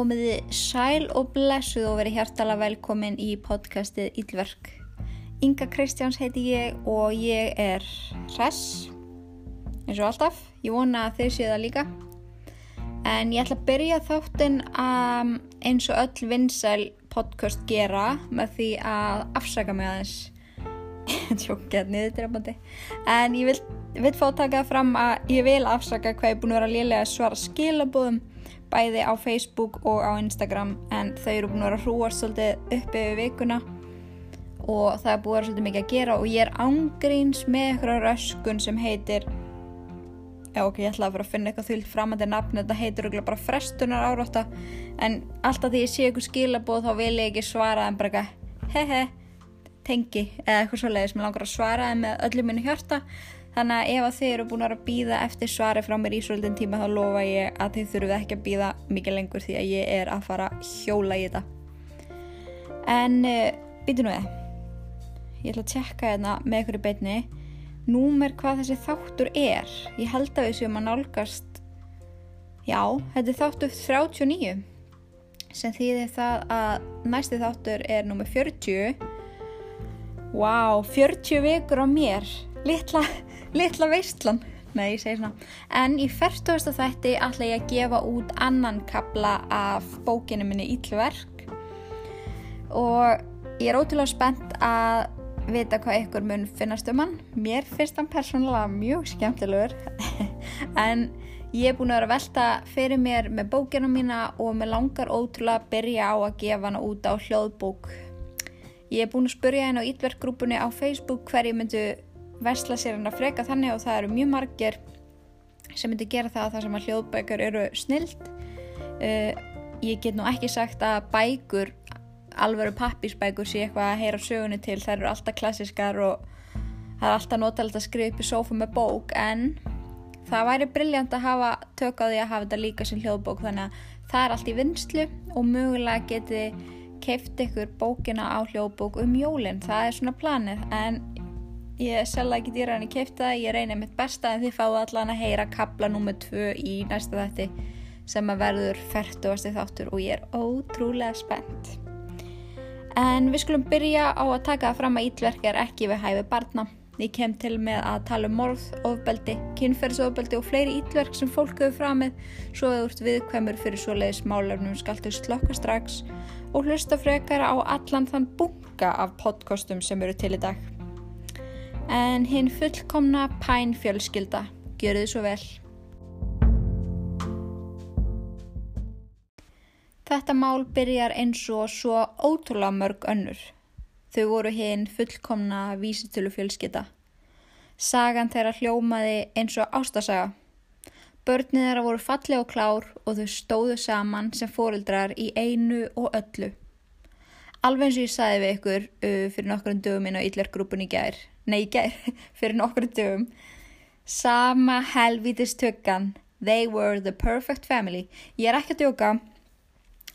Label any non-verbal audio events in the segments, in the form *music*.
Komiði sæl og blessuð og verið hjartala velkomin í podcastið Ílverk. Inga Kristjáns heiti ég og ég er hress, eins og alltaf. Ég vona að þau séu það líka. En ég ætla að byrja þáttinn um, eins og öll vinsæl podcast gera með því að afsaka mig aðeins. *laughs* Tjókjað niður drefandi. En ég vil, vil fá að taka fram að ég vil afsaka hvað ég er búin að vera að svara skilabóðum bæði á Facebook og á Instagram en þau eru búin að vera að hrúast svolítið uppi við vikuna. Og það er búin að vera svolítið mikið að gera og ég er ángríns með eitthvað röskun sem heitir já ok, ég ætlaði að fara að finna eitthvað þvilt framandi nafn þetta heitir auðvitað bara frestunar árátta en alltaf því ég sé eitthvað skilabóð þá vil ég ekki svara en bara eitthvað hehe, tengi eða eitthvað svolítið sem langar að svara með öllu mínu hjarta Þannig að ef að þið eru búin að býða eftir svari frá mér í svolítinn tíma þá lofa ég að þið þurfuð ekki að býða mikið lengur því að ég er að fara hjóla í þetta. En uh, býtu nú það. Ég ætla að tjekka hérna með ykkur í beitni. Númer hvað þessi þáttur er. Ég held að við séum að nálgast, já, þetta er þáttur 39 sem þýðir það að næsti þáttur er númer 40. Vá, wow, 40 vikur á mér. Littla litla veistlan Nei, ég segi svona. En í færtuðasta þætti ætla ég að gefa út annan kabla af bókinu minni Íllverk og ég er ótrúlega spennt að vita hvað ykkur mun finnast um hann. Mér finnst hann persónulega mjög skemmtilegur *laughs* en ég er búin að vera að velta fyrir mér með bókina mína og mér langar ótrúlega að byrja á að gefa hann út á hljóðbók. Ég er búin að spurja henn á Íllverkgrúpunni á Facebook hverju myndu vesla sér hann að freka þannig og það eru mjög margir sem myndi gera það að það sem að hljóðbækur eru snild. Uh, ég get nú ekki sagt að bækur alveru pappisbækur sé eitthvað að heyra sögunni til. Það eru alltaf klassiskar og það er alltaf notalegt að skrifa upp í sófa með bók en það væri brilljant að hafa tök á því að hafa þetta líka sem hljóðbók. Þannig að það er allt í vinslu og mögulega geti keift ykkur bókina á hljóðbók um jólinn, það er svona planið en Ég selða ekki dýra hann í keipta, ég reynir mitt besta en þið fáu allan að heyra kabla nummið tvö í næsta þætti sem að verður færtuasti þáttur og ég er ótrúlega spennt. En við skulum byrja á að taka fram að ítverk er ekki við hæfi barna. Ég kem til með að tala um morð, ofbeldi, kynferðsofbeldi og fleiri ítverk sem fólk hefur framið svo að úrt viðkvæmur fyrir svoleiðis málefnum skaltu slokka strax og hlusta frekara á allan þann bunga af podcastum sem eru til í dag en hinn fullkomna pæn fjölskylda. Gjör þið svo vel. Þetta mál byrjar eins og svo ótrúlega mörg önnur. Þau voru hinn fullkomna vísitölu fjölskylda. Sagan þeirra hljómaði eins og ástasaga. Börnið þeirra voru falli og klár og þau stóðu saman sem fórildrar í einu og öllu. Alveg eins og ég sagði við ykkur uh, fyrir nokkrum dögum inn á Yllergrúpun í gær nei, *laughs* fyrir nokkru dögum. Sama helvítis tökkan they were the perfect family. Ég er ekki að djóka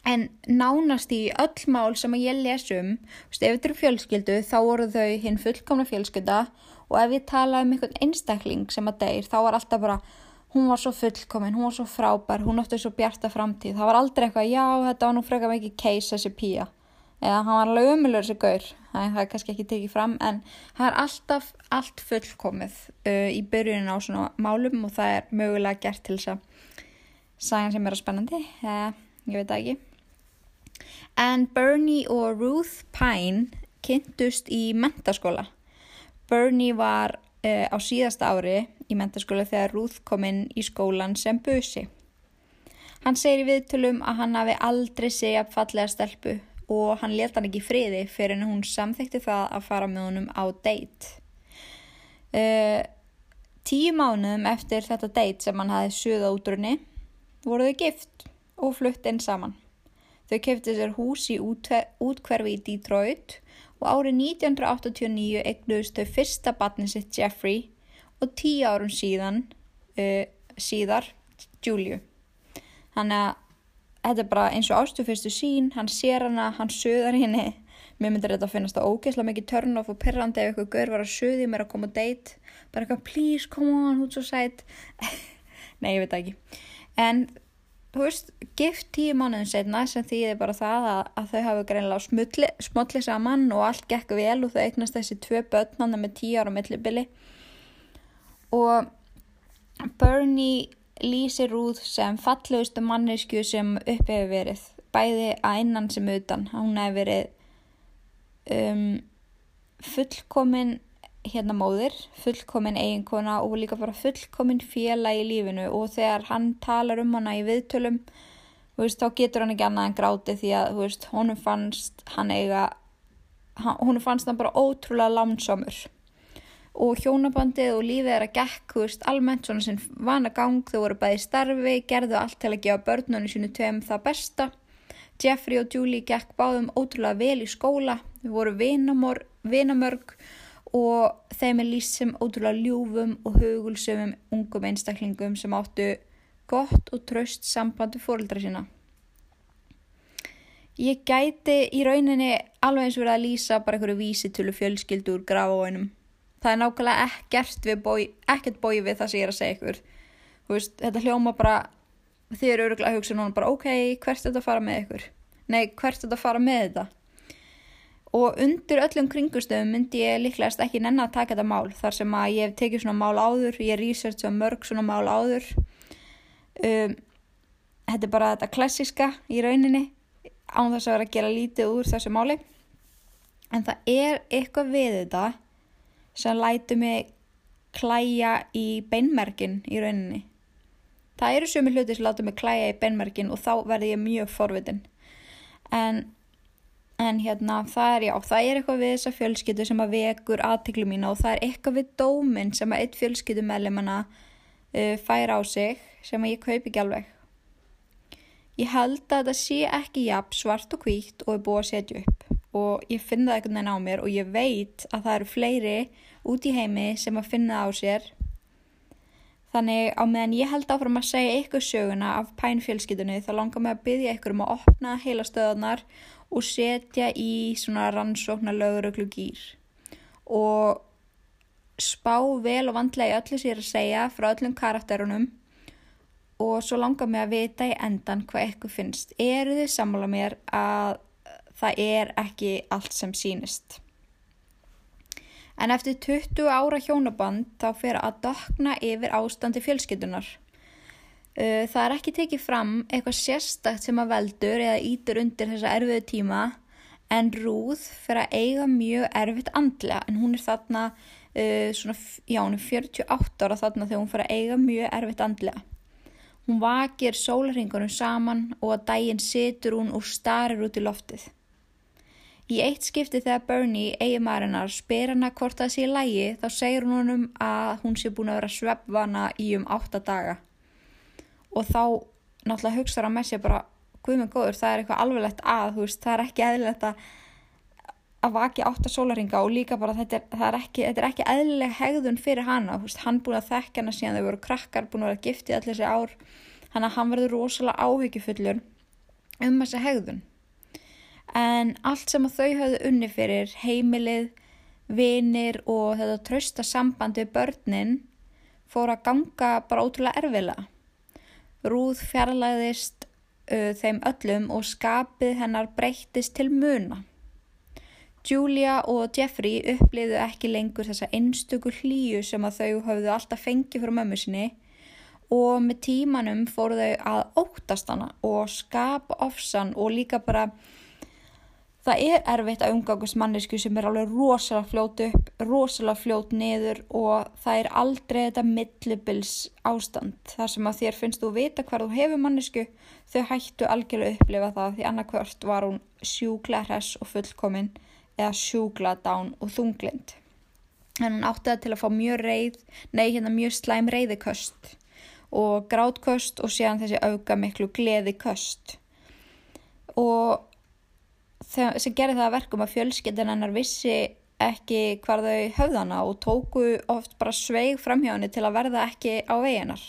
en nánast í öll mál sem ég lesum, ef þetta eru fjölskyldu þá voru þau hinn fullkomna fjölskylda. Og ef ég tala um einhvern einstakling sem að deyr, þá var alltaf bara hún var svo fullkomin, hún var svo frábær hún átti svo bjarta framtíð, það var aldrei eitthvað já, þetta var nú freka mikið case þessi pía eða hann var alveg umilur þessi gaur. Það er kannski ekki tekið fram en það er alltaf allt fullkomið uh, í byrjunin á svona málum og það er mögulega gert til þess að sagan sem er á spennandi. Eða ég veit ekki. En Bernie og Ruth Pine kynntust í mentaskóla Bernie var uh, á síðasta ári í mentaskóla þegar Ruth kom inn í skólan sem busi. Hann segir í viðtölum að hann hafi aldrei segja fallega stelpu og hann leta hann ekki friði fyrir en hún samþekti það að fara með honum á date. Uh, tíu mánuðum eftir þetta date sem hann hafi suða útrunni voru þau gift og flutt inn saman. Þau kefti sér hús í útkverfi í Detroit og árið 1989 egnuðist þau fyrsta batni sitt Jeffrey og tíu árum síðan uh, síðar Juliu. Þannig að þetta er bara eins og ástu fyrstu sín, hann sér hana, hann söðar henni. Mér myndir þetta að finnast það ógeðslega mikið turn off og perrandi ef eitthvað gaur var að söði mér að koma á date. Bara eitthvað please come on, er svo sætt. *laughs* Nei, ég veit ekki. En þú veist, gift tíu mánuðin setna sem þýðir bara það að, að þau hafi greinlega smolli saman og allt gekk vel og þau eignast þessi tvö börn hann með tíu ára millibili og Bernie lýsir út sem fallegustu mannesku sem upp hefur verið bæði að innan sem utan. Hún hefur verið um, fullkomin hérna móðir, fullkomin eiginkona og líka bara fullkomin fjela í lífinu. Og þegar hann talar um hana í viðtölum veist, þá getur hann ekki annað en gráti því að veist, honum fannst hann eiga honum fannst hann bara ótrúlega lámsamur og hjónabandið og lífið er að gekk veist, almennt svona sem vana gang þau voru bæði starfi, gerðu allt til að gefa börnunni sínu tveim það besta Jeffrey og Julie gekk báðum ótrúlega vel í skóla þau voru vinamörg og þeim er líst sem ótrúlega ljúfum og hugulsumum ungum einstaklingum sem áttu gott og tröst samband við fóröldra sína. Ég gæti í rauninni alveg eins verið að lýsa bara einhverju vísitölu fjölskyldur grafavóinum. Það er nákvæmlega ekkert, bói, ekkert bói við það sem ég er að segja ykkur. Veist, þetta hljóma bara, þið eru öruglega að hugsa núna bara ok, hvert er þetta að fara með ykkur? Nei, hvert er þetta að fara með þetta? og undir öllum kringustöðum myndi ég líklegast ekki nenn að taka þetta mál þar sem að ég hef tekið svona mál áður ég researcha mörg svona mál áður um, þetta er bara þetta klassiska í rauninni án þess að vera að gera lítið úr þessu máli en það er eitthvað við þetta sem lætu mig klæja í beinmerkin í rauninni. Það eru sumi hluti sem látu mig klæja í beinmerkin og þá verði ég mjög forvitin. En en hérna það er já, það er eitthvað við þessa fjölskyldu sem að vekur aðtiklu mína og það er eitthvað við dóminn sem að eitt fjölskyldumælimanna uh, fær á sig sem að ég kaupi ekki alveg. Ég held að það sé ekki jafn svart og hvítt og er búið að setja upp og ég finna það einhvern veginn á mér og ég veit að það eru fleiri út í heimi sem að finna það á sér. Þannig á meðan ég held áfram að segja ykkur söguna af pænfjölskyldunni þá langar mig að byggja ykkur um að opna heila stöðunar og setja í svona rannsóknar löguröglu gýr og spá vel og vandlega í öllu sér að segja frá öllum karakterunum. Og svo langar mig að vita í endan hvað ykkur finnst. Eru þið sammála mér að það er ekki allt sem sínist? En eftir 20 ára hjónaband þá fyrir að dokna yfir ástandi fjölskyldunar. Það er ekki tekið fram eitthvað sérstakt sem að veldur eða ítur undir þessa erfiðu tíma en Rúð fyrir að eiga mjög erfitt andlega en hún er þarna uh, svona, já hún er 48 ára þarna þegar hún fyrir að eiga mjög erfitt andlega. Hún vakir sólarhingunum saman og að daginn situr hún og starir út í loftið. Í eitt skipti þegar Bernie, eigimarinnar, spyr hana hvort það sé í lægi þá segir hún honum að hún sé búin að vera sveppvana í um 8 daga. Og þá náttúrulega hugsaður að með sér bara guð með góður, það er eitthvað alveglegt að veist, það er ekki eðlilegt að að vaki átt að sólaringa og líka bara þetta er, er ekki, þetta er ekki eðlileg hegðun fyrir hana, veist, hann búin að þekka hana síðan þau voru krakkar, búin að vera giftið allir þessi ár, hann verður rosalega áhyggjufullur um þessi hegðun en allt sem þau höfðu unni fyrir heimilið, vinir og þetta trösta sambandi við börnin fór að ganga bara ótrúlega erfilega Rúð fjarlæðist uh, þeim öllum og skapið hennar breyttist til muna. Julia og Jeffrey uppliðu ekki lengur þessa einstöku hlýju sem að þau hafðu alltaf fengið frá mömmu sinni og með tímanum fóru þau að óttast hana og skapa ofsan og líka bara Það er erfitt að umgangast mannesku sem er alveg rosalega fljót upp, rosalega fljót niður og það er aldrei þetta millibils ástand. Þar sem að þér finnst þú vita hvað þú hefur mannesku, þau hættu algjörlega upplifa það því annarkvört var hún sjúkla hress og fullkominn eða sjúkla dán og þunglind. En hún átti það til að fá mjög reið, nei hérna mjög slæm reiðiköst og grátköst og séðan þessi auka miklu gleðiköst. Og sem gerði það að verkum að fjölskyldin hennar vissi ekki hvar þau höfðana og tóku oft bara sveig framhjáni til að verða ekki á veginar.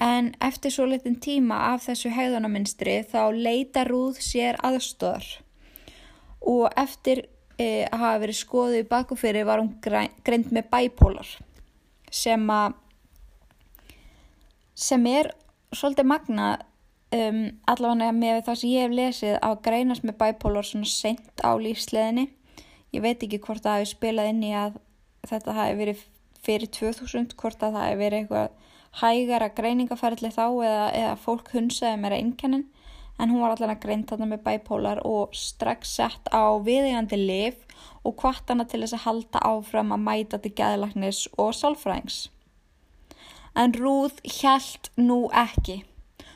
En eftir svo litin tíma af þessu hegðunaminstri þá leita Rúð sér aðstóðar og eftir e, að hafa verið skoðið bakufyrir var hún greint með bæpólar sem, sem er svolítið magna um, allavega með það sem ég hef lesið á greinast með bipolar svona sent á lífsleðinni ég veit ekki hvort það hefur spilað inn í að þetta hafi verið fyrir 2000 hvort að það hefur verið eitthvað hægara greiningaferðli þá eða, eða fólk hunsaði meira innkennin en hún var allavega greint þarna með bipolar og strax sett á viðegandi liv og hvart hana til þess að halda áfram að mæta til gæðlagnis og sálfræðings. En Rúð hjælt nú ekki.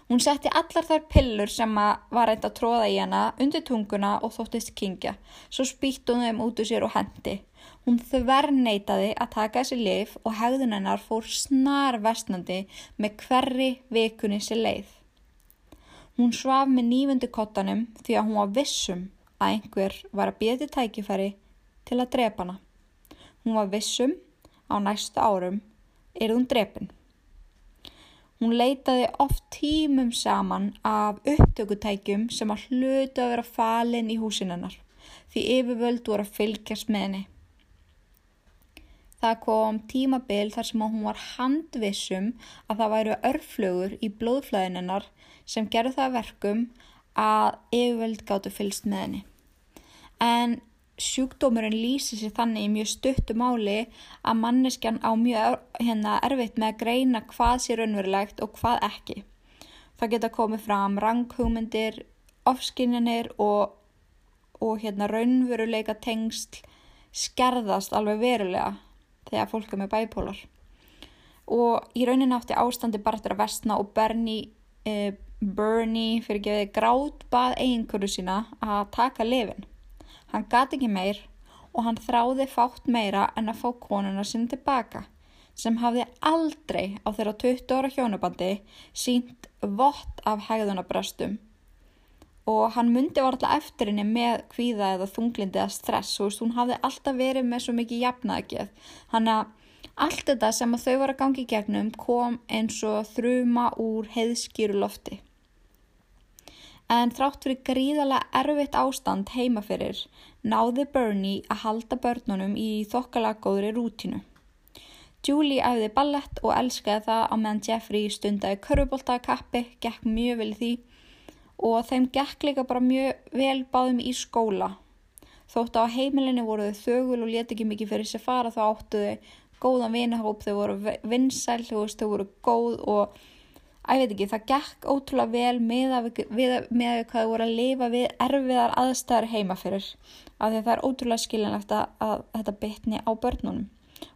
Hún setti allar þar pillur sem var reynd að tróða í hana undir tunguna og þóttist kingja, svo spýtt hún þeim út úr sér og hendi. Hún þverneitaði að taka þessi leif og hegðun hennar fór snar vestnandi með hverri vikunni sér leið. Hún svaf með nýfundu kottanum því að hún var vissum að einhver var að býða til tækifæri til að drepa hana. Hún var vissum á næstu árum er hún drepin. Hún leitaði oft tímum saman af upptökutækjum sem að hluta að vera falin í húsinennar því yfirvöld voru að fylgjast með henni. Það kom tímabil þar sem hún var handvissum að það væru örflögur í blóðflæðinennar sem gerði það verkum að yfirvöld gáttu fylgst með henni. En sjúkdómurinn lýsir sér þannig í mjög stuttu máli að manneskjan á mjög hérna, erfitt með að greina hvað sé raunverulegt og hvað ekki. Það geta komið fram ranghugmyndir, ofskinjanir og, og hérna, raunveruleika tengsl skerðast alveg verulega þegar fólk er með bæpólar. Og í rauninni átti ástandi bara til að vestna og Bernie, eh, Bernie fyrir gefið grátt bað eiginkuru sína að taka lifin. Hann gati ekki meir og hann þráði fátt meira en að fá konuna sinni tilbaka sem hafði aldrei á þeirra 20 ára hjónubandi sínt vott af hegðunabröstum og hann myndi var alltaf eftir henni með kvíða eða þunglindi eða stress og hún hafði alltaf verið með svo mikið jafnaðgjöð hann að allt þetta sem þau var að gangi gegnum kom eins og þruma úr heiðskýru lofti en þrátt fyrir gríðalega erfitt ástand heima fyrir náði Bernie að halda börnunum í þokkalega góðri rútinu. Julie æfði ballett og elskaði það á meðan Jeffrey stundaði körfuboltakappi, gekk mjög vel því og þeim gekk líka bara mjög vel báðum í skóla. Þótt á heimilinni voru þau þögul og leti ekki mikið fyrir sér fara þá áttu þau góðan vinahóp, þau voru vinsæl, þau voru góð og að ég veit ekki, það gekk ótrúlega vel með að það voru að lifa við erfiðar aðstæðar heima fyrir af því að það er ótrúlega skiljanlegt að, að þetta bytni á börnunum.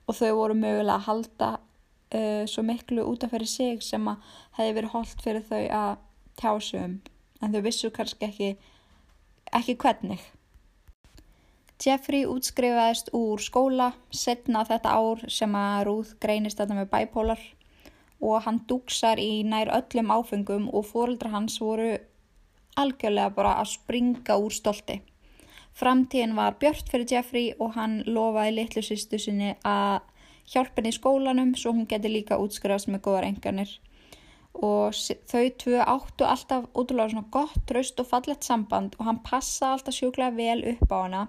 Og þau voru mögulega að halda uh, svo miklu út af fyrir sig sem að hefði verið holdt fyrir þau að tjásum en þau vissu kannski ekki ekki hvernig. Jeffrey útskrifaðist úr skóla setna þetta ár sem að Ruth greinist þetta með bæpólar og hann dúksar í nær öllum áfengum og fórildra hans voru algjörlega bara að springa úr stolti. Framtíðin var björnt fyrir Jeffrey og hann lofaði litlu sýstu sinni að hjálpa henni í skólanum svo hún geti líka útskrifast með góðar enganir. Og þau tvö áttu alltaf útrúlega svona gott, traust og fallett samband og hann passa alltaf sjúklega vel upp á hana.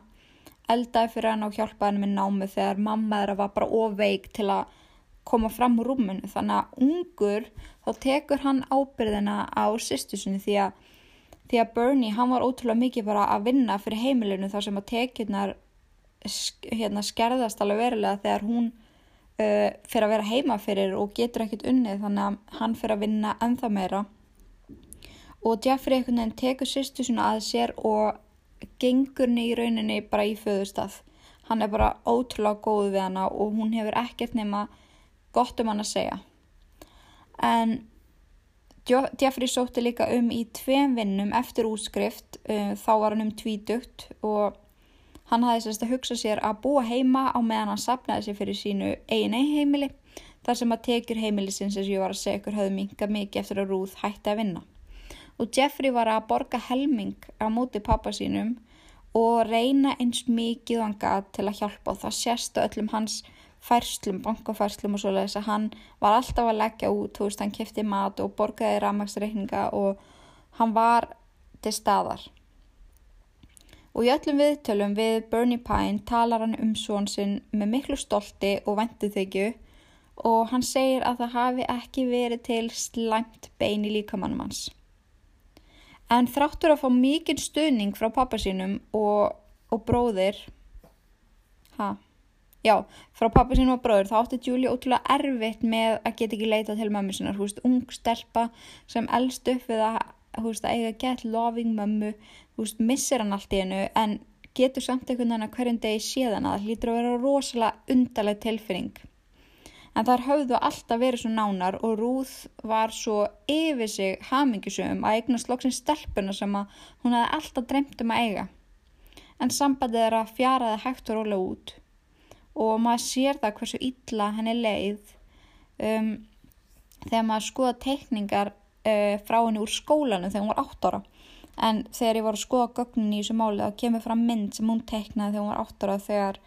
Eldaði fyrir hann og hjálpaði henni með námi þegar mamma þeirra var bara ofveik til að koma fram úr rúmunu þannig að ungur þá tekur hann ábyrðina á sýstusinni því að því að Bernie hann var ótrúlega mikið bara að vinna fyrir heimilinu þar sem að tekjurnar hérna, skerðast alveg verulega þegar hún uh, fyrir að vera heima fyrir og getur ekkert unnið þannig að hann fyrir að vinna ennþá meira. Og Jeffrey einhvern veginn tekur sýstusina að sér og gengur henni í rauninni bara í föðustaf hann er bara ótrúlega góð við hana og hún hefur ekkert nema gott um hann að segja. En Jeffrey sótti líka um í tveim vinnum eftir útskrift, uh, þá var hann um tvítugt og hann hafði sérst að hugsa sér að búa heima á meðan hann sapnaði sér fyrir sínu eigin heimili þar sem að tekjur heimilisins eins og ég var að segja ykkur höfðu minga mikið eftir að Ruth hætti að vinna. Og Jeffrey var að borga helming á móti pappa sínum og reyna eins mikið og hann gað til að hjálpa og það sérst á öllum hans færslum, bankafærslum og svoleiðis að hann var alltaf að leggja út, þú veist, hann kæfti mat og borgaði ramagsreikninga og hann var til staðar. Og í öllum viðtölum við Bernie Pine talar hann um svonsinn með miklu stolti og vendið þykju og hann segir að það hafi ekki verið til slæmt bein í líkamannum hans. En þráttur að fá mikinn stuðning frá pappa sínum og, og bróðir, ha, já, frá pappa sínum og bróðir, þá átti Julie ótrúlega erfitt með að geta ekki leita til mömmu sinnar, hú veist, ung stelpa sem eldst upp við að, hú veist, að eiga gett loving mömmu, hú veist, missir hann allt í hennu, en getur samt einhvern veginn að hverjum degi séðan að það hlýtur að vera rosalega undarleg tilfinning. En þar höfðu alltaf verið svo nánar og Rúð var svo yfir sig hamingisum að eignast loksins stelpuna sem að hún hefði alltaf dremt um að eiga. En sambandið er að fjaraði hægt og róla út og maður sér það hversu illa henni leið um, þegar maður skoða teikningar uh, frá henni úr skólanu þegar hún var 8 ára. En þegar ég var að skoða gögnin í þessu máli þá kemur fram mynd sem hún teiknaði þegar hún var 8 ára þegar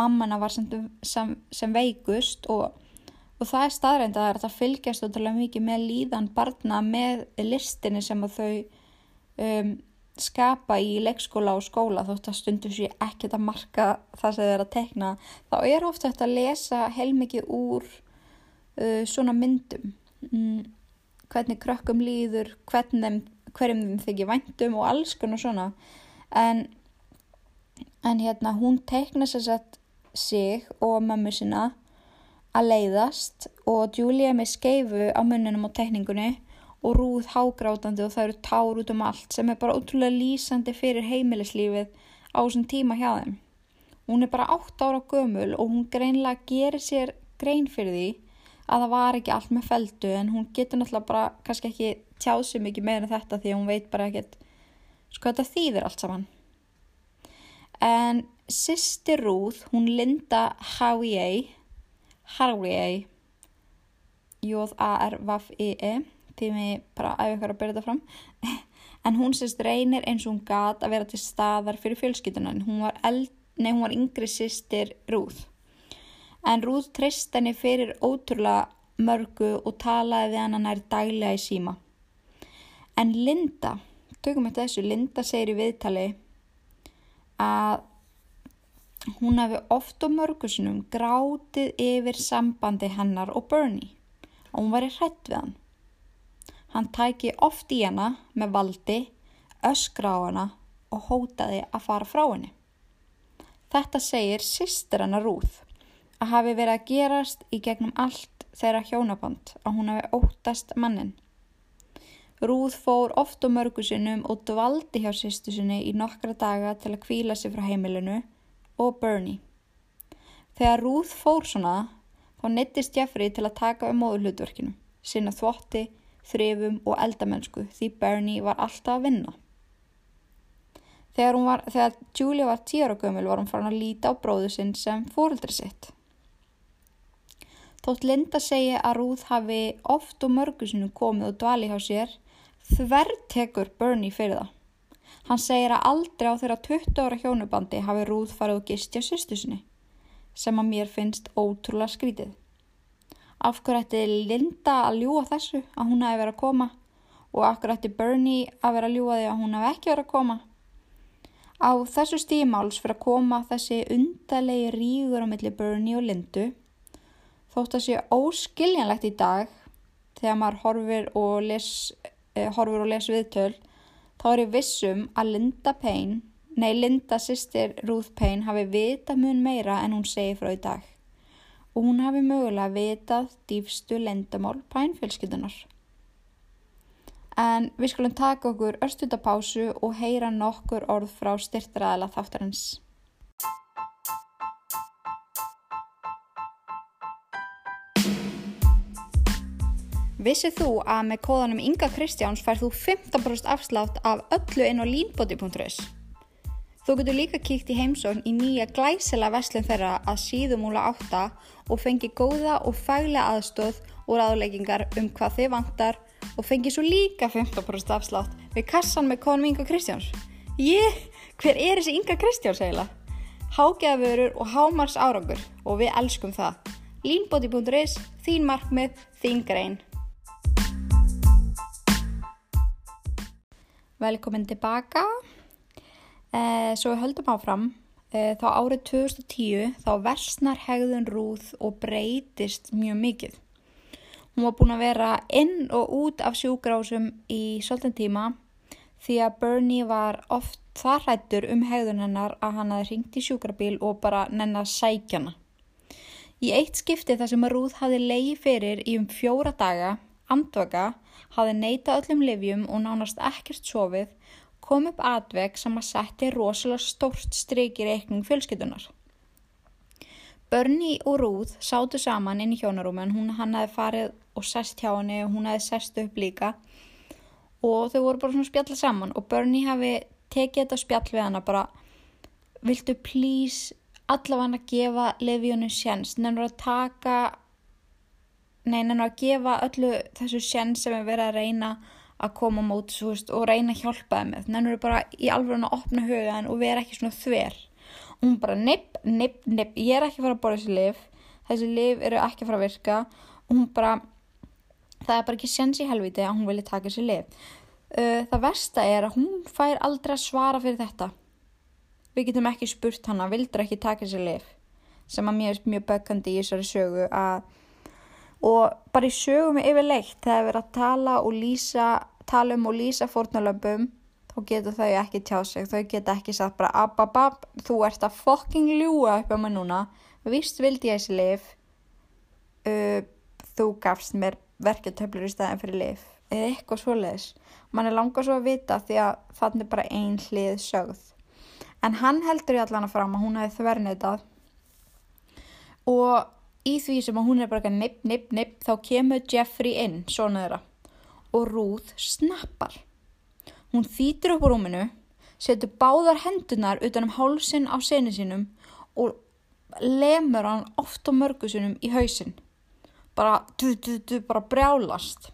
mammana var sem, sem, sem veikust og, og það er staðrænt að það fylgjast ótrúlega mikið með líðan barna með listinni sem þau um, skapa í leikskóla og skóla þótt að stundur sér ekkert að marka það sem þau er að tekna þá er ofta þetta að lesa heilmikið úr uh, svona myndum. Mm, hvernig krökkum líður hvernig hverjum þeim þykir væntum og alls konar svona. En, en hérna hún tekna sér sett sig og mömmu sinna að leiðast og Julia með skeifu á munninum á tekningunni og rúð hágrátandi og það eru tár út um allt sem er bara ótrúlega lýsandi fyrir heimilislífið á þessum tíma hjá þeim. Hún er bara 8 ára gömul og hún greinlega gerir sér grein fyrir því að það var ekki allt með feldu en hún getur náttúrulega bara kannski ekki tjáð sér mikið meira þetta því að hún veit bara ekkert sko þetta þýðir allt saman. En sýsti Rúð, hún Linda Howie, Howie, J-A-R-V-I-E, því mig bara æfi ykkur að byrja þetta fram, *laughs* en hún sýst reynir eins og hún gat að vera til staðar fyrir fjölskytunan, hún var, eld, nei, hún var yngri sýstir Rúð. En Rúð treyst henni fyrir ótrúlega mörgu og talaði við hann nær daglega í síma. En Linda, tökum við þessu, Linda segir í viðtali að hún hafi oft og mörgusunum grátið yfir sambandi hennar og Bernie og hún væri hrætt við hann. Hann tæki oft í hana með valdi, öskra á hana og hótaði að fara frá henni. Þetta segir sýstir hennar Rúð að hafi verið að gerast í gegnum allt þeirra hjónaband að hún hafi óttast mannin. Rúð fór oft og mörgusunum og dvaldi hjá sýstu sinni í nokkra daga til að kvíla sig frá heimilinu og Bernie. Þegar Ruth fór svona, þá neittist Jeffrey til að taka um móðulhutverkinu, sinna þvotti, þrifum og eldamennsku því Bernie var alltaf að vinna. Þegar, var, þegar Julia var tíara gömul var hún farin að líta á bróðu sinn sem fóruldri sitt. Þótt Linda segi að Ruth hafi oft og mörgusinu komið og dvali hjá sér, þverr tekur Bernie fyrir það. Hann segir að aldrei á þeirra 20 ára hjónubandi hafi Rúð farið og gisti á sýstusinni, sem að mér finnst ótrúlega skrítið. Af hverju ætti Linda að ljúa þessu að hún hafi verið að koma? Og af hverju ætti Bernie að vera að ljúa því að hún hafi ekki verið að koma. Á þessu stímáls fyrir að koma þessi undalegi rígur á milli Bernie og Lindu. Þótt að sé óskiljanlegt í dag þegar maður horfir og les, eh, horfir og les viðtöl þá er ég vissum að Linda Payne, nei Linda sýstir Ruth Payne hafi vita mun meira en hún segi frá í dag og hún hafi mögulega vitað dýfstu lendamál Payne-fjölskyldunar. En við skulum taka okkur örstutapásu og heyra nokkur orð frá styrtraðala þáttarins. Vissið þú að með kóðanum Inga Kristjáns fær þú 15% afslátt af öllu inn á línbóti.is? Þú getur líka kíkt í heimsókn í nýja glæsela veslun þeirra að síðumúla átta og fengi góða og fælega aðstóð og ráðleggingar um hvað þið vantar og fengi svo líka 15% afslátt við kassan með kóðanum Inga Kristjáns. Ég, hver er þessi Inga Kristjáns eiginlega? Hágeðavörur og hámars árangur og við elskum það. Línbóti.is, þín markmið, þín grein. Velkomin tilbaka. Eh, svo við höldum áfram. e, þá árið 2010 þá versnar hegðun Rúð og breytist mjög mikið. Hún var búin að vera inn og út af sjúgrásum í svolítinn tíma því að Bernie var oft það hrættur um hegðun hennar að hann hafi ringt í sjúkrabíl og bara nenn að sækjana. Í eitt skipti þar sem að Rúð hafi leiði fyrir í um fjóra daga, andvaka, hafi neyta öllum livjum og nánast ekkert sofið, kom upp atveg sem að setja rosalega stórt stryk í reikning fjölskytunar. Bernie og Rúð sátu saman inn í hjónarúmen, hún hann hefði farið og sest hjá henni og hún hefði sest upp líka. Og þau voru bara svona spjallið saman og Bernie hafi tekið þetta spjall við hana bara viltu please allavega að gefa Levíonu sjens nefnur að taka nei, nefnur að gefa öllu þessu sjens sem er verið að reyna að koma mót veist, og reyna að hjálpa þeim með. Nefnur bara í alveg að opna hugaðan og vera ekki svona þver. Og hún bara nipp, nipp, nipp ég er ekki að fara að bóra þessi liv þessi liv eru ekki að fara að virka. Og hún bara það er bara ekki sjens í helviti að hún vilja taka þessi liv uh, það versta er að hún fær aldrei að svara fyrir þetta. Við getum ekki spurt hana, vildur ekki taka þessi lif sem að mér er mjög bökkandi í þessari sögu að, og bara í sögum yfirleitt þegar við erum að tala og lýsa tala um og lýsa fórnalöfum þá getur þau ekki tjá sig. Þau getur ekki sagt bara ababab þú ert að fokking ljúa upp á mig núna. Vist vildi ég þessi lif uh, þú gafst mér verketöflur í staðin fyrir lif eða eitthvað svoleiðis. Mann er langað svo að vita því að þannig bara ein hlið sögð. En hann heldur í allan að fram að hún hefði þvernitað og í því sem að hún er bara nipp, nipp, nipp þá kemur Jeffrey inn, svona þeirra og Ruth snappar. Hún þýtir upp á rúminu setur báðar hendunar utan um hálsin á senu sínum og lemur hann oft á mörgusunum í hausin bara, du, du, du, bara brjálast.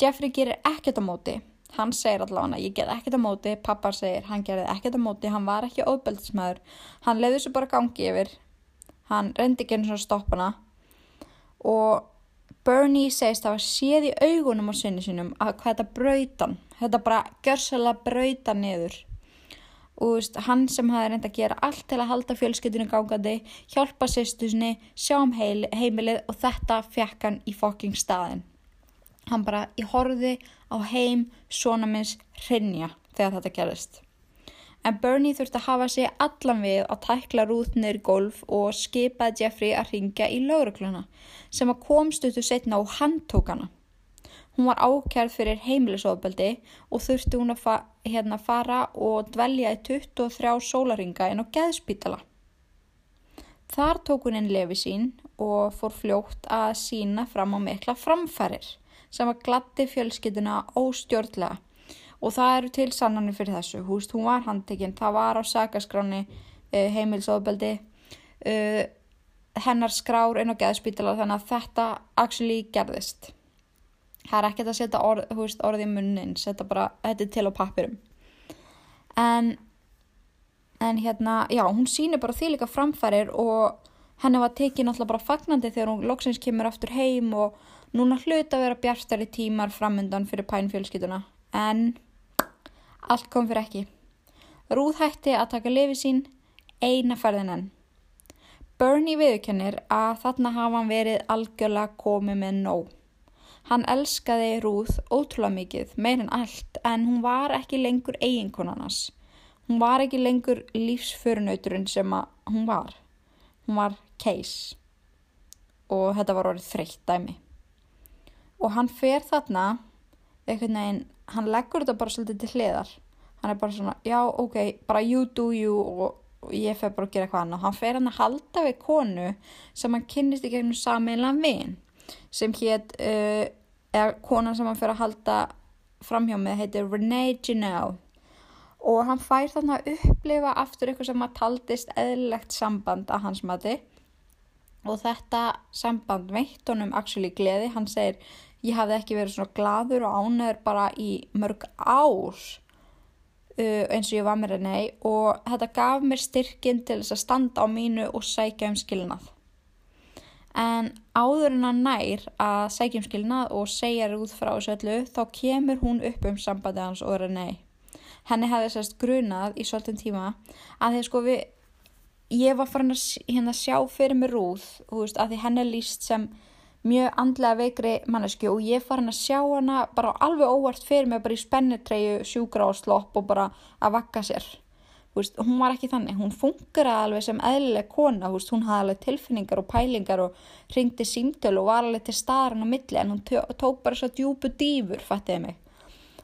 Jeffrey gerir ekkert á móti. Hann segir allavega ég get ekkert á móti, pappar segir hann gerði ekkert á móti, hann var ekki óbeldismæður hann leiði þessu bara gangi yfir hann reyndi ekki eins og stoppana og Bernie segist að var séð í augunum á sinni sínum að hvað þetta brautan þetta bara görsalega brauta niður. Og veist, hann sem hafi reyndi að gera allt til að halda fjölskyldinu gangandi hjálpa sýstusni, sjá um heil, heimilið og þetta fekk hann í fokking staðin hann bara, ég horfiði á heim svona minns hrinja þegar þetta gerist. En Bernie þurfti að hafa sig allan við að tækla rútnir í golf og skipaði Jeffrey að ringa í laurugluna sem að komst út úr setna á handtókana. Hún var ákjærð fyrir heimilisofbeldi og þurfti hún að fa hérna, fara og dvelja í 23 sólaringa inn á geðspítala. Þar tók hún inn lefi sín og fór fljótt að sína fram á mikla framfærir sem að glatti fjölskytuna óstjórnlega og það eru til sannanir fyrir þessu, húst, hún var handtekinn, það var á sagaskráni uh, heimilsóðbeldi, uh, hennar skrár inn á geðspítala þannig að þetta actually gerðist. Það er ekkert að setja orð, húst, orð í munnin, setja bara, þetta er til á pappirum. En, en hérna, já, hún sýnir bara því líka framfærir og henni var tekið náttúrulega bara fagnandi þegar hún loksins kemur aftur heim og Núna hluta að vera bjartari tímar framundan fyrir pænfjölskytuna, en allt kom fyrir ekki. Rúð hætti að taka lifi sín eina ferðin enn. Bernie viðkennir að þarna hafa hann verið algjörlega komið með nóg. Hann elskaði Rúð ótrúlega mikið, meirinn allt, en hún var ekki lengur eiginkonarnas. Hún var ekki lengur lífsförunauturinn sem hún var. Hún var case og þetta var orðið þreytt dæmi og hann fer þarna einhvern veginn, hann leggur þetta bara svolítið til hliðar. Hann er bara svona, já ok, bara you do you og, og ég fer bara að gera eitthvað annað. Hann fer hann að halda við konu sem hann kynnist í gegnum sameilan vin sem hétt uh, eða konan sem hann fer að halda framhjá með heitir Renee Janelle. Og hann fær þarna að upplifa aftur eitthvað sem að taldist eðlilegt samband að hans mati. Og þetta samband veitt honum actually gleði, hann segir ég hafði ekki verið svona gladur og ánöður bara í mörg ár uh, eins og ég var með René og þetta gaf mér styrkin til þess að standa á mínu og sækja um skilnað. En áður en að nær að sækja um skilnað og segja út frá þessu öllu þá kemur hún upp um sambandi hans og René. Henni hefði sérst grunað í svolítinn tíma að þeir sko við ég var farin að hérna, sjá fyrir mig rúð, þú veist, að því henni líst sem mjög andlega veikri mannesku og ég farin að sjá hana bara alveg óvart fyrir mig bara í spennitreyu sjúkra og slopp og bara að vakka sér. Veist, hún var ekki þannig, hún fungeraði alveg sem eðlileg kona, veist, hún hafði alveg tilfinningar og pælingar og ringdi símtölu og var alveg til staðarinn á milli en hún tók bara svo djúbu dýfur, fattiði mig.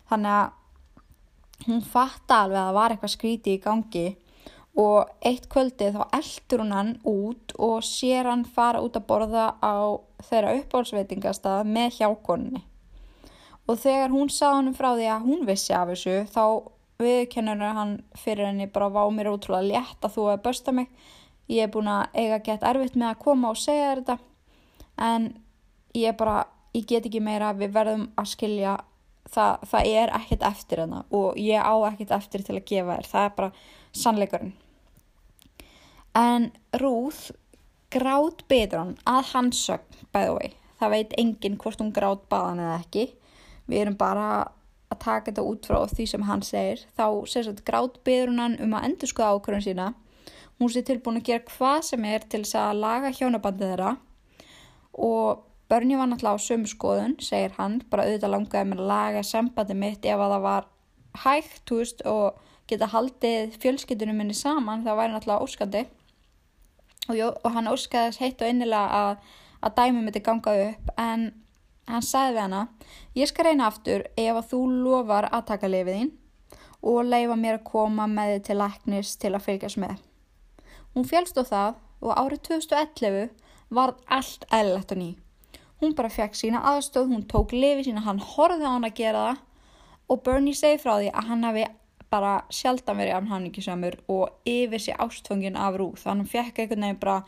Þannig að hún fatta alveg að það var eitthvað skríti í gangi og eitt kvöldi þá eldur hún hann út og sér hann fara út að borða á þeirra uppáhalsveitingastað með hjákonni. Og þegar hún sá hann frá því að hún vissi af þessu þá viðkennur hann fyrir henni bara vá mér útrúlega létt að þú hefði börsta mig. Ég er búin að eiga gett erfitt með að koma og segja þetta. En ég bara, ég get ekki meira við verðum að skilja það, það er ekkert eftir hennar og ég á ekkert eftir til að gefa þér. Það er bara sannleikurinn en Rúð grátt betur hann að hans sögn bæðu vei, það veit enginn hvort hún grátt baðan eða ekki. Við erum bara að taka þetta út frá því sem hann segir. Þá sérstaklega grátt beður hann um að endur skoða ákvörðun sína. Hún sé tilbúin að gera hvað sem er til þess að laga hjónabandið þeirra. Og börni var náttúrulega á sömu skoðun segir hann, bara auðvitað langaði með að laga sambandið mitt ef að það var hægt veist, og geta haldið fjölskyldunum minni saman það væri náttúrulega óskandi og, jó, og hann óskaði þess heitt og innilega að, að dæmi mitt er gangað upp en Hann sagði við hana, ég skal reyna aftur ef að þú lofar að taka lifið þín og leifa mér að koma með þið til læknis til að fylgjast með. Hún félst á það og árið 2011 var allt eðlilegt og ný. Hún bara fekk sína aðstöð, hún tók lifið sína, hann horfið á hann að gera það og Bernie segi frá því að hann hafi bara sjaldan verið af hann ekki samur og yfir sér ástfangin af rúð. Þannig fekk einhvern veginn bara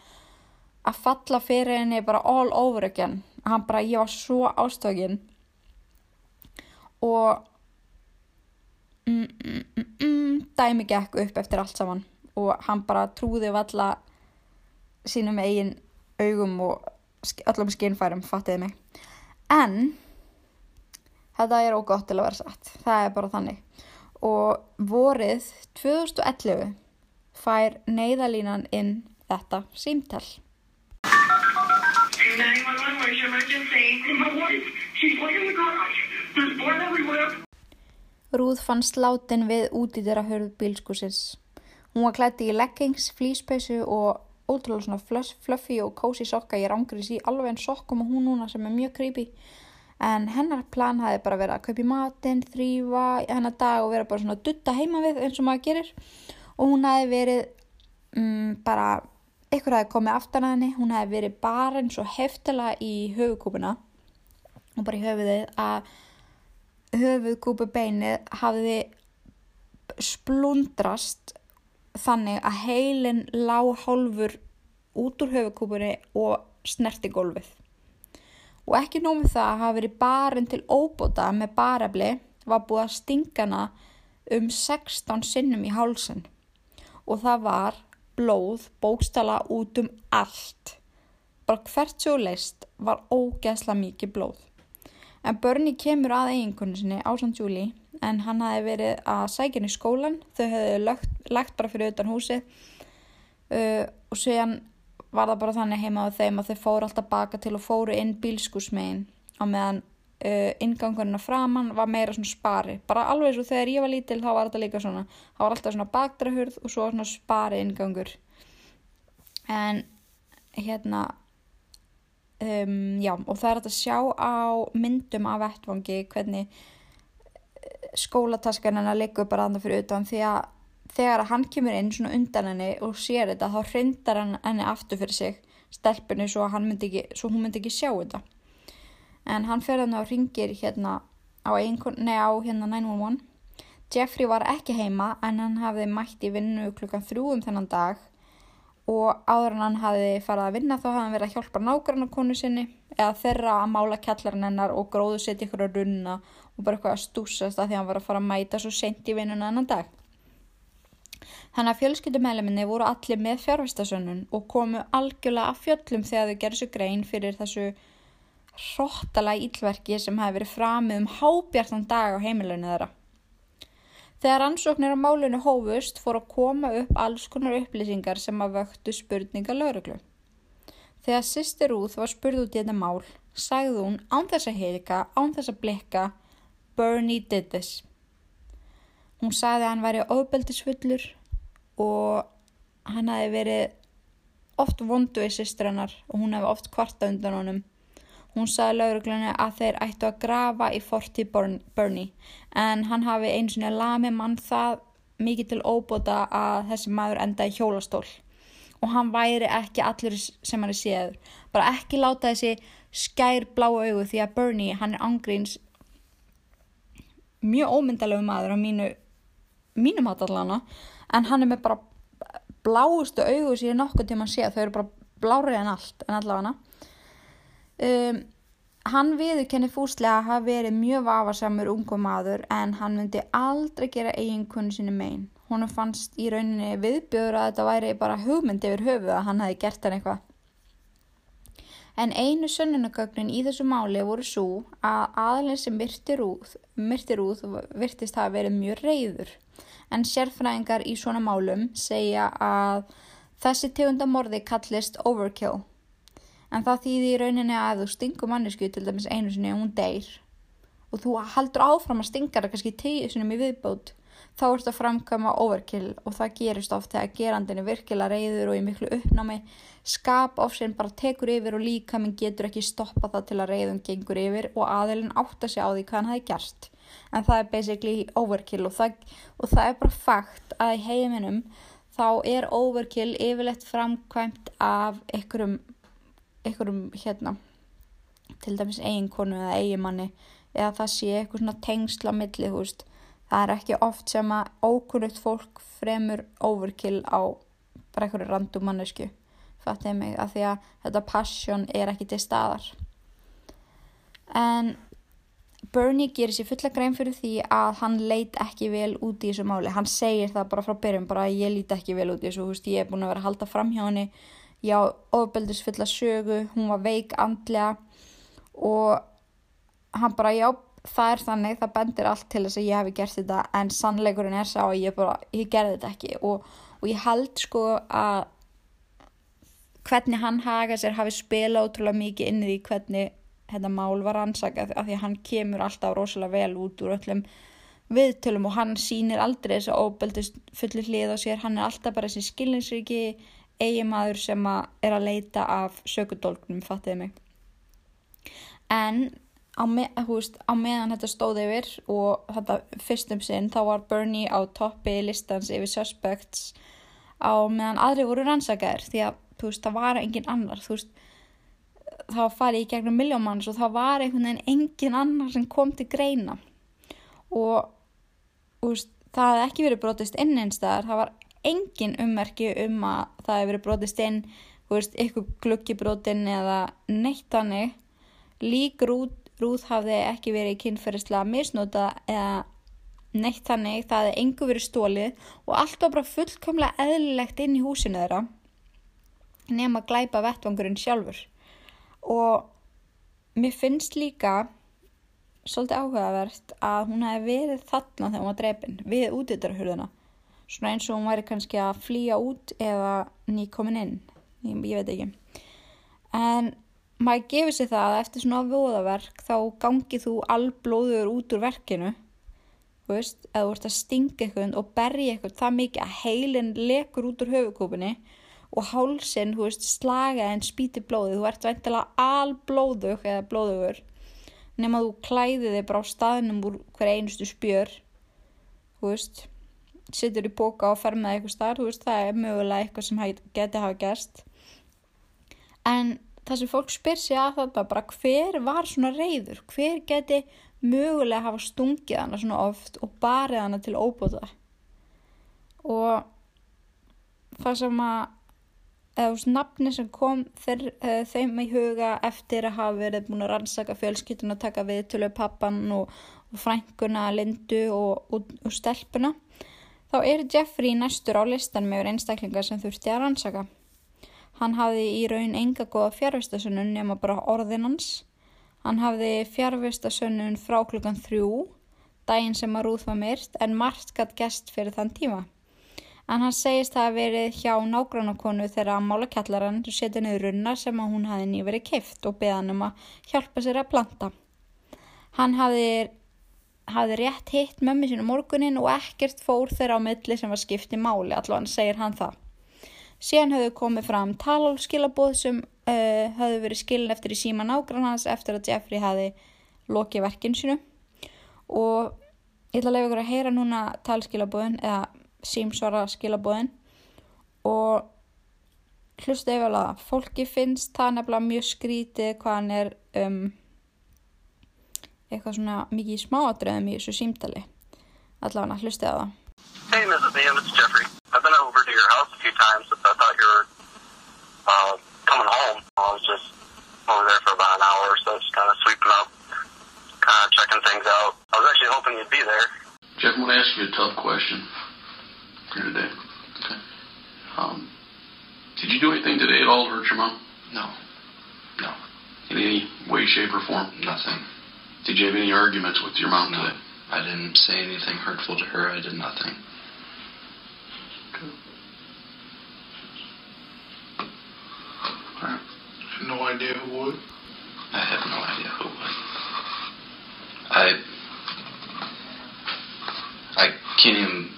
að falla fyrir henni bara all over again. Hann bara, ég var svo ástökin og mm, mm, mm, mm, dæmi gekk upp eftir allt saman. Og hann bara trúði valla sínum eigin augum og öllum skinnfærum, fattiði mig. En þetta er ógótt til að vera satt. Það er bara þannig og vorið 2011 fær neyðalínan inn þetta símtall 911, where's your emergency? My wife, she's like in the garage. There's blood everywhere. Rúð fann sláttinn við útýtira hörð bílskúsins. Hún var klætti í leggings, flýspeysu og ótrúlega svona fluffy og cozy sokka. Ég rángrið sér alveg en sokkum og hún núna sem er mjög creepy. En hennar plan hafi bara verið að kaupa í matinn, þrýfa hennar dag og vera bara svona dutta heima við eins og maður gerir. Og hún hafi verið um, bara ykkur hafi komið aftan að henni, hún hafi verið bara eins og heftala í höfukúpuna og bara í höfuðið að höfuðkúpu beinið hafiði splundrast þannig að heilin lág hálfur út úr höfukúpunni og snerti gólfið. Og ekki nómið það að hafa verið barinn til óbóta með barefli var búið að stingana um 16 sinnum í hálsun og það var blóð bókstala út um allt. Bara hvert svo leist var ógeðsla mikið blóð. En börni kemur að eiginkonu sinni á St. Júli en hann hafi verið að sækja henni í skólan. Þau hefði lagt, lagt bara fyrir utan húsi uh, og séðan var það bara þannig heima á þeim að þau fóru alltaf baka til og fóru inn bílskúsmegin á meðan uh, ingangurinn að framann var meira svona spari. Bara alveg svo þegar ég var lítil þá var þetta líka svona þá var alltaf svona bakdrahurð og svo svona spari ingangur en hérna um, já og það er að sjá á myndum af vettvangi hvernig eh, skólataskan hennar liggur bara aðna fyrir utan því að þegar hann kemur inn svona undan henni og sér þetta þá hrindar hann henni aftur fyrir sig stelpunni svo, ekki, svo hún myndi ekki sjá þetta. En hann fyrir hann á ringir hérna á, nei, á hérna 911 Jeffrey var ekki heima en hann hafði mætt í vinnu klukkan þrjúum þennan dag. Og áður en hann hafði farið að vinna þá hafði hann verið að hjálpa nágrannar konu sinni eða þeirra að mála kjallarinn hennar og gróðu setja ykkur að runna og bara eitthvað að stúsast að því að hann var að fara að mæta svo sent í vinnuna ennan dag. Þannig að fjölskyldumæliminni voru allir með fjárvistasönnun og komu algjörlega að fjöllum þegar þau gerðu svo grein fyrir þessu hróttalega ílverki sem hafi verið framið um hábjartan dag á heimilunni þeirra. Þegar ansóknir á málinu hófust fór að koma upp alls konar upplýsingar sem að vöktu spurninga lauruglu. Þegar sýstir Rúð var spurð út í þetta mál, sagði hún án þess að heika, án þess að blikka, Bernie did this. Hún sagði að hann væri ofbeldisfullur og hann hafi verið oft vondu í sýstir hennar og hún hefði oft kvarta undan honum. Hún sagði lauruglunni að þeir ættu að grafa í forti Bernie en hann hafi eins og lami mann það mikið til óbota að þessi maður enda í hjólastól og hann væri ekki allur sem hann er séður. Bara ekki láta þessi skær bláu augu því að Bernie hann er angríns mjög ómyndalegu maður á mínu, mínum hatallana en hann er með bara bláustu augu sem ég nokkuð tíma sé þau eru bara blárið en allt en allavega Um, hann viðurkenni fúslega hafa verið mjög vafarsamur ungum maður en hann myndi aldrei gera eiginkunni sinni megin. Hún fannst í rauninni viðbjöður að þetta væri bara hugmynd yfir höfuð að hann hafi gert hann eitthvað. En einu sönnunagögnin í þessu máli voru svo að aðlinn sem myrtir úð, myrtir úð virtist hafa verið mjög reyður. En sérfræðingar í svona málum segja að þessi tegundamorði kallist overkill. En það þýðir í rauninni að þú stingur mannesku til dæmis einu sinni og hún deyr. Og þú haldur áfram að stinga það kannski tíu sinum í viðbót. Þá ert að framkama overkill og það gerist oft þegar gerandin er virkilega reyður og í miklu uppnámi. Skap ofsinn bara tekur yfir og líka minn getur ekki stoppa það til að reyðum gengur yfir og aðilinn átta sig á því hvað hann hafi gerst en það er basically overkill og það, og það er bara fakt að í heiminum þá er overkill yfirlegt framkvæmt af einhverjum einhverjum hérna til dæmis eiginkonu eða eigimanni eða það sé eitthvað svona tengsla milli þú veist. Það er ekki oft sem að ókunnugt fólk fremur overkill á bara einhverju randum mannesku fattiði mig að því að þetta passion er ekki til staðar. En Bernie gerir sér fulla grein fyrir því að hann leit ekki vel út í þessu máli. Hann segir það bara frá byrjum bara ég lít ekki vel út í þessu, veist ég er búin að vera að halda fram hjá henni. Já, ofbeldisfulla sögu, hún var veik andlega og hann bara, já, það er þannig, það bendir allt til þess að ég hef gert þetta en sannleikurinn er sá að ég bara, ég gerði þetta ekki. Og, og ég held sko að hvernig hann haga sér hafi spila ótrúlega mikið inn í hvernig þetta mál var ansakað af því að hann kemur alltaf rosalega vel út úr öllum viðtölum og hann sýnir aldrei þess að óbeldist fullir hlið á sér, hann er alltaf bara þessi skilningsriki eigimaður sem að er að leita af sökudólgnum, fattiði mig. En á, með, veist, á meðan þetta stóði yfir og þetta fyrstum sinn þá var Bernie á toppi listans yfir suspects á meðan aðri voru rannsakaðir því að veist, það var engin annar, þú veist, það farið í gegnum miljómanns og það var einhvern veginn engin annar sem kom til greina og veist, það hefði ekki verið brotist inn einstæðar, það var engin ummerki um að það hefur verið brotist inn, veist, ykkur glukkibrotin eða neitt þannig. Lík rúð, rúð hafði ekki verið kynferðislega misnóta eða neitt þannig, það hefði engu verið stólið og allt var bara fullkomlega eðlilegt inn í húsinu þeirra nema glæpa vettvangurinn sjálfur. Og mér finnst líka svolítið áhugavert að hún hefði verið þarna þegar hún var drefin við útýttarhurðuna svona eins og hún væri kannski að flýja út eða nýkomin inn. Ég, ég veit ekki. En maður gefur sér það að eftir svona voðaverk þá gangið þú alblóður út úr verkinu þú veist, eða þú ert að stinga eitthvað og berja eitthvað það mikið að heilin lekur út úr höfukópunni og hálsin, þú veist, slaga en spíti blóði, þú ert veintilega alblóðug eða blóðugur nema þú klæði þig bara á staðnum úr hver einustu spjör þú veist sittur í boka og fer með eitthvað starf, þú veist, það er mögulega eitthvað sem geti hafa gerst. En það sem fólk spyr sig að þetta bara hver var svona reyður, hver geti mögulega hafa stungið hana svona oft og barið hana til óbúða. Og það sem að, eða úr nafni sem kom þeir, uh, þeim í huga eftir að hafa verið búin að rannsaka fjölskyttun og taka við til pappan og, og frænguna, lindu og, og, og stelpuna Þá er Jeffrey næstur á listan með einstaklingar sem þurfti að rannsaka. Hann hafði í raun enga goða fjárvistasönnun nema bara orðinans. Hann hafði fjárvistasönnun frá klukkan þrjú, daginn sem að Rúð var myrt en margt gætt gest fyrir þann tíma. En hann segist að verið hjá nágrannakonu þegar að mála kjallarann setja niður runna sem að hún hafi nýverið kift og beða hann um að hjálpa sér að planta. Hann hafi, hafi rétt hitt mömmi sín um morgunin og ekkert fór þeirra á milli sem var skipt í máli, allavega segir hann það. Síðan höfðu komið fram találskilabóð sem uh, höfðu verið skilin eftir í síma nágrann hans eftir að Jeffrey hafi lokið verkinn sínu og ég ætla að lefa ykkur að heyra núna talskilabóðin eða símsvara skilabóðin og hlustu yfir að fólki finnst það nefnilega mjög skrítið hvað hann er um, eitthvað svona mikið smáadröðum í þessu símtali allavega hlustu yfir það Hey, Mrs. Ian, it's Jeffrey. I've been over to your house a few times. I thought you were uh, coming home. I was just over there for about an hour or so, just kind of sweeping up, kind of checking things out. I was actually hoping you'd be there. Jeff, I'm going to ask you a tough question here today. Okay. Um, did you do anything today at all to hurt your mom? No. No. In any way, shape, or form? Nothing. Did you have any arguments with your mom No. today? I didn't say anything hurtful to her. I did nothing. All right. No idea who would. I have no idea who would. I. I can't even.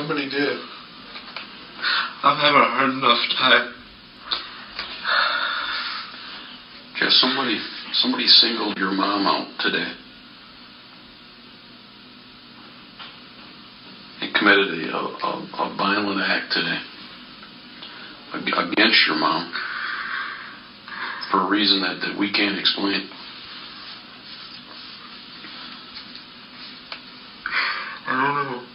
Somebody did. I'm having a hard enough time. Jeff, somebody, somebody singled your mom out today. They committed a, a, a, a violent act today against your mom for a reason that, that we can't explain. I don't know.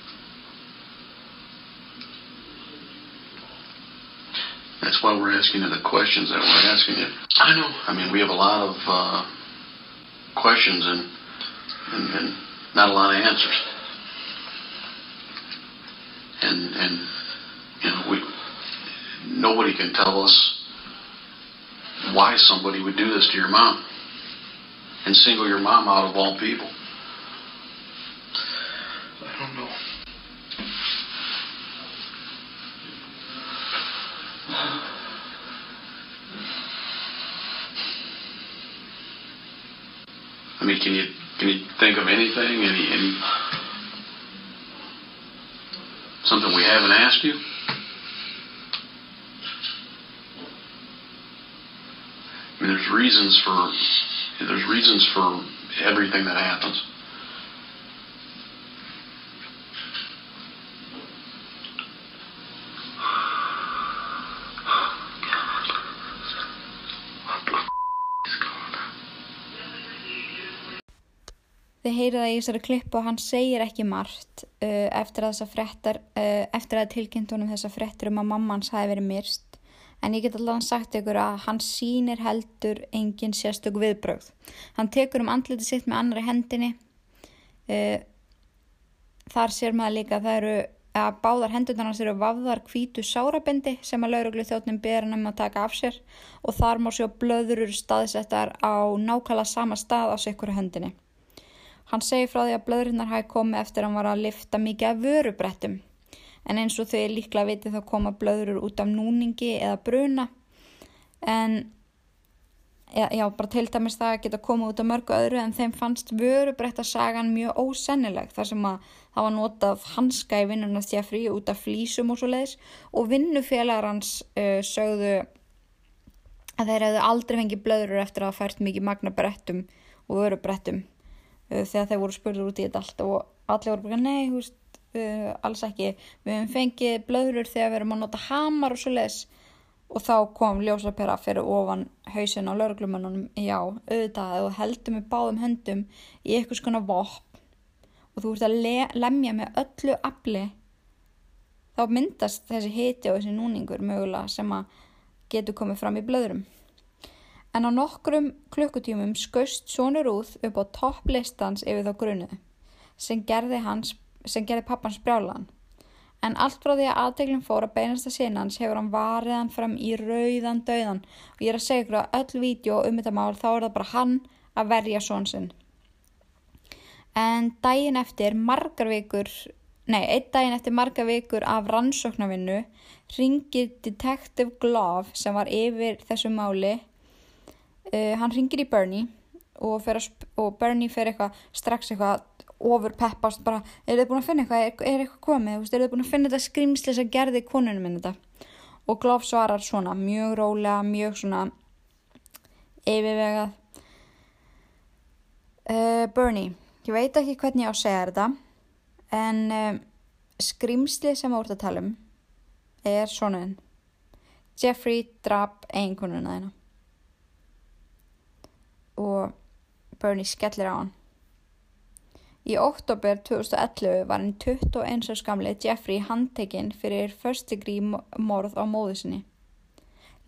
That's why we're asking you the questions that we're asking you. I know. I mean, we have a lot of uh, questions and, and and not a lot of answers. And and you know, we nobody can tell us why somebody would do this to your mom and single your mom out of all people. I don't know. I mean, can you can you think of anything? Any any something we haven't asked you? I mean, there's reasons for there's reasons for everything that happens. Þið heyrið það í þessari klippu og hann segir ekki margt uh, eftir að þessa frettar, uh, eftir að tilkynnt honum þessa frettir um að mamma hans hafi verið myrst. En ég get allavega sagt ykkur að hann sýnir heldur engin sérstök viðbrögð. Hann tekur um andliti sitt með annari hendinni. Uh, þar sér maður líka að það eru að báðar hendurnar hans eru vafðar hvítu sárabendi sem að lauruglu þjóttnum ber hann um að taka af sér og þar má sjá blöðurur staðsettar á nákvæmlega sama stað á sikkur hendinni. Hann segir frá því að blöðurinnar hafi komið eftir að hann var að lifta mikið af vörubrettum. En eins og þau líklega viti þá koma blöðurur út af núningi eða bruna. En já, já, bara til dæmis það geta komið út af mörgu öðru en þeim fannst vörubrettasagan mjög ósennileg þar sem að það var notað hanska í vinnuna stjafri út af flísum og svo leiðis og vinnufélagar hans uh, sögðu að þeir hefðu aldrei fengið blöðurur eftir að hafa fært mikið magna brettum og vörubrettum þegar þeir voru spurður út í þetta allt og allir voru bara nei, húst, uh, alls ekki. Við hefum fengið blöðurur þegar við erum að nota hamar og svo leiðis og þá kom ljósapera fyrir ofan hausin á lauruglumannunum já, auðvitað, þú heldur með báðum höndum í eitthvað skona vopn. Og þú ert að le lemja með öllu afli. Þá myndast þessi hiti og þessi núningur mögulega sem að getur komið fram í blöðurum en á nokkrum klukkutímum skaust sonur úð upp á topplistans yfir þá grunuð sem gerði, gerði pappans brjálan En allt frá því að aðteglum fór að beinast að sinna hans hefur hann varið hann fram í rauðan döðan og ég er að segja ykkur að öll vídeo um þetta mál þá er það bara hann að verja són sinn. En daginn eftir margar vikur, nei, einn daginn eftir margar vikur af rannsóknarvinnu ringir Detective Glove sem var yfir þessu máli. Uh, hann ringir í Bernie og, að og Bernie fer eitthvað strax eitthvað ofur peppast bara, er þið búin að finna eitthvað, er, er eitthvað komið, þú veist, er þið búin að finna þetta skrimsli sem gerði konunum minn þetta? Og Glove svarar svona mjög rólega, mjög svona yfirvegað. Uh, Bernie ég veit ekki hvernig ég á að segja þetta en um, skrimsli sem við vorum að tala um er sonuðin Jeffrey drap einkonuna þeina og Bernie skellir á hann Í oktober 2011 var hann 21 árs gamli Jeffrey handtekinn fyrir first degree morð á móðu sinni.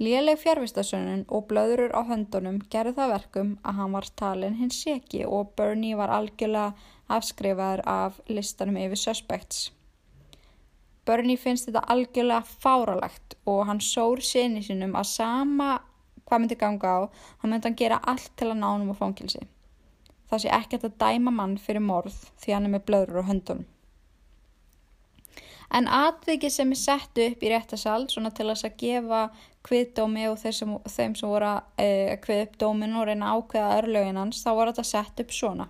Léleg fjárvistasönnun og blöðurur á höndunum gerði það verkum að hann var talin hins seki og Bernie var algjörlega afskrifaður af listanum yfir suspects. Bernie finnst þetta algjörlega fáralegt og hann sór sinni sinum að sama hvað myndi ganga á, hann myndi hann gera allt til að ná hann á fangilsi. Það sé ekkert að dæma mann fyrir morð því hann er með blöður á höndunum. En atvikið sem er sett upp í réttasal svona til að gefa kviðdómi og sem, þeim sem voru að e, kvið upp dómin og reyna ákveða örlögin hans þá var þetta sett upp svona.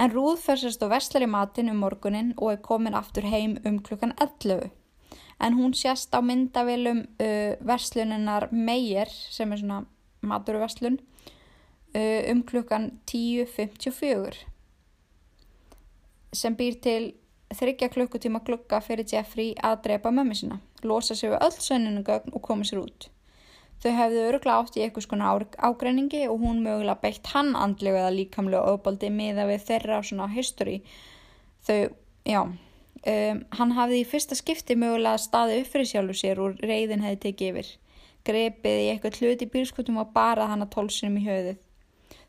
En Rúð fersast á vestlari matin um morgunin og er komin aftur heim um klukkan 11. En hún sést á myndavilum uh, versluninnar Meyer sem er svona maturverslun uh, um klukkan 10.54 sem býr til þryggja klukkutíma glugga fyrir Jeffrey að drepa mömmu sína, losa sig við öll sönnunugögn og koma sér út. Þau hefðu öruglega átt í eitthvað skona ágreiningi og hún mögulega beitt hann andlega eða líkamlega ofbaldi miða við þeirra svona history. Þau, já, um, hann hafði í fyrsta skipti mögulega staði upp fyrir sjálfu sér og reyðin hefði tekið yfir. Grepið í eitthvað hlut í bílskutum og barað hann að tólsinum í höfuðið.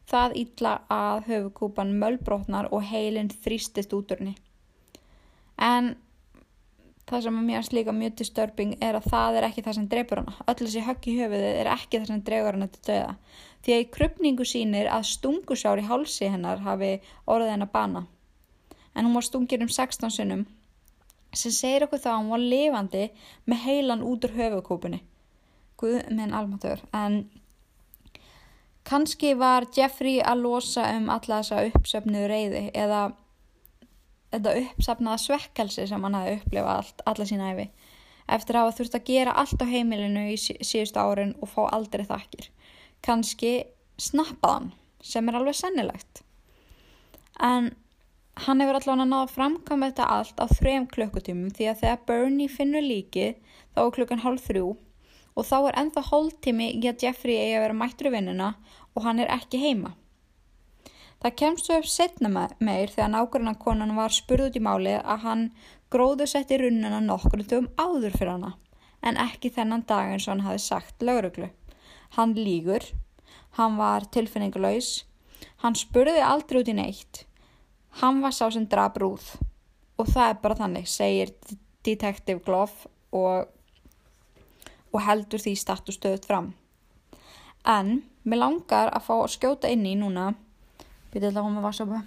Það ítla að höfukúpan mölbrotnar og heilin þrýstist út úr henni. En það sem mér líka mjög disturbing er að það er ekki það sem dreipur hana. Öll þessi högg í höfuðið er ekki það sem dregur hana til döða. Því að í krupningu sínir að stungusár í hálsi hennar hafi orðið hennar bana. En hún var stungir um 16 sinnum sem segir okkur þá að hún var lifandi með heilan út úr höfukúpunni. Guð minn almatur. En kannski var Jeffrey að losa um alla þessa uppsöfnuðu reyði eða þetta uppsafnaða svekkelsi sem hann hafi upplifað alla sína æfi eftir að hafa þurft að gera allt á heimilinu í sí- síðustu árin og fá aldrei þakkir. Kanski snappaðan sem er alveg sennilegt. En hann hefur allavega náða að framkvæma þetta allt á þrejum klukkutímum því að þegar Bernie finnur líkið þá er klukkan hálf þrjú og þá er ennþá hóltími í að Jeffrey eigi að vera mættur í vinnuna og hann er ekki heima. Það kemst svo upp setna meir þegar nákvæmna konan var spurð út í máli að hann gróðu setti runnuna nokkur tugum áður fyrir hana, en ekki þennan dag eins og hann hafi sagt lauruglu. Hann lígur, hann var tilfinningulaus, hann spurði aldrei út í neitt, hann var sá sem draf rúð og það er bara þannig, segir Detective Glove og, og heldur því status stöðut fram. En mér langar að fá að skjóta inn í núna Býtið þetta á með vassabu.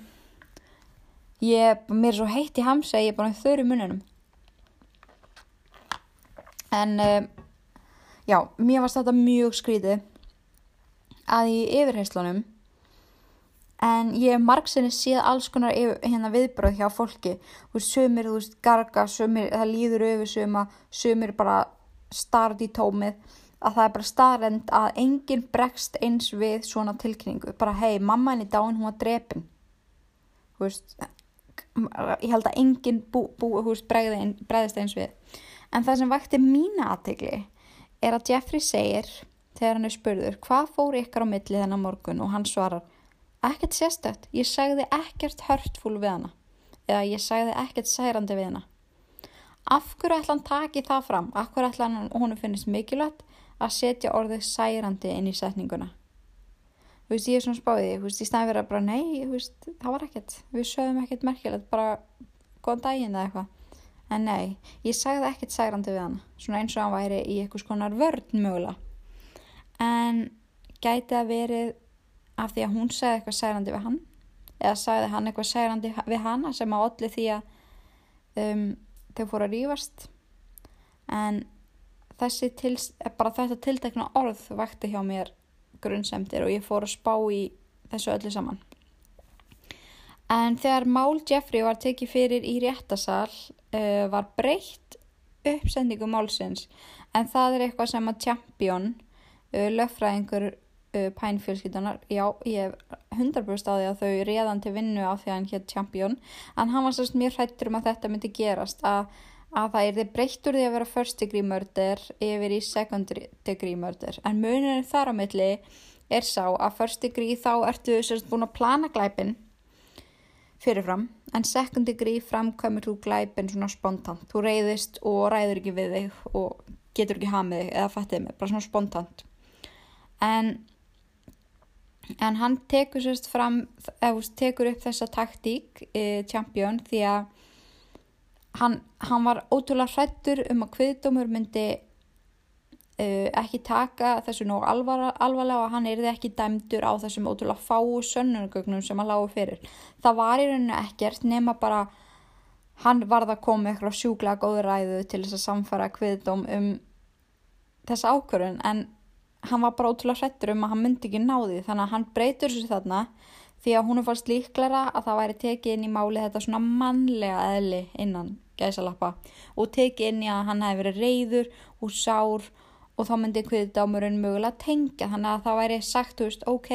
Ég, mér er svo heitt í hamsa, ég er bara þurr í mununum. En, uh, já, mér varst þetta mjög skrítið að í yfirheyslunum, en ég margsinni séð alls konar hérna viðbröð hjá fólki. Þú veist, sumir, þú veist, garga, sumir, það líður öfur suma, sumir bara starð í tómið. Að það er bara staðrend að enginn bregst eins við svona tilkynningu. Bara hei, mamma henni dáin, hún var drepin. Þú veist ég held að enginn bú, bú, veist, bregðist eins við. En það sem vakti mína aðtegli er að Jeffrey segir þegar hann er spurður hvað fór ykkar á milli þennan morgun? Og hann svarar ekkert sérstætt, ég sagði ekkert hörtfúl við hana eða ég sagði ekkert særandi við hana. Af hverju ætla hann taki það fram? Af hverju ætla hann hún finnist mikilvægt að setja orðið særandi inn í setninguna? Þú veist ég er svona spáðið þú veist í staðin verið að bara nei veist, það var ekkert, við sögum ekkert merkilegt bara góðan daginn eða eitthvað. En nei, ég sagði ekkert særandi við hann svona eins og hann væri í eitthvað skonar vörn mögulega. En gæti að verið af því að hún sagði eitthvað særandi við hann eða sagði hann eitthvað særandi við hana sem að olli því að um, þau fóru að rífast. En þessi til, bara þetta tiltekna orð vakti hjá mér grunnsemdir og ég fór að spá í þessu öllu saman. En þegar Mál Jeffrey var tekið fyrir í réttasal uh, var breytt uppsendingu málsins. En það er eitthvað sem að Champion uh, löffræðingur uh, pænfjölskyldunar já, ég hef 100% á því að þau réðan til vinnu á því að hann hétt Champion. En hann var sérst mjög hrættur um að þetta myndi gerast að, að það er þið breyttur því að vera first degree murder yfir í second degree murder. En muninu þar á milli er sá að first degree þá ertu sérst búin að plana glæpin fyrirfram en second degree framkvæmur þú glæpin svona spontant. Þú reyðist og ræður ekki við þig og getur ekki hamið þig eða fattið mig, bara svona spontant. En en hann tekur sérst fram eða tekur upp þessa taktík e, champion því að hann, hann var ótrúlega hrættur um að kviðdómur myndi e, ekki taka þessu nóg alvar, alvarlega og hann erði ekki dæmdur á þessum ótrúlega fáu sönnunagögnum sem hann lágu fyrir. Það var í rauninu ekkert nema bara hann varð að koma eitthvað sjúklega góður ræðu til þess að samfara kviðdóm um þessa ákvörðun. En hann var bara ótrúlega hrettur um að hann myndi ekki náði þannig að hann breytur sér þarna því að hún er fannst líklara að það væri tekið inn í máli þetta svona mannlega eðli innan gæsalappa og tekið inn í að hann hefði verið reyður og sár og þá myndi kviðdámurinn mögulega tengja þannig að það væri sagt, þú veist, ok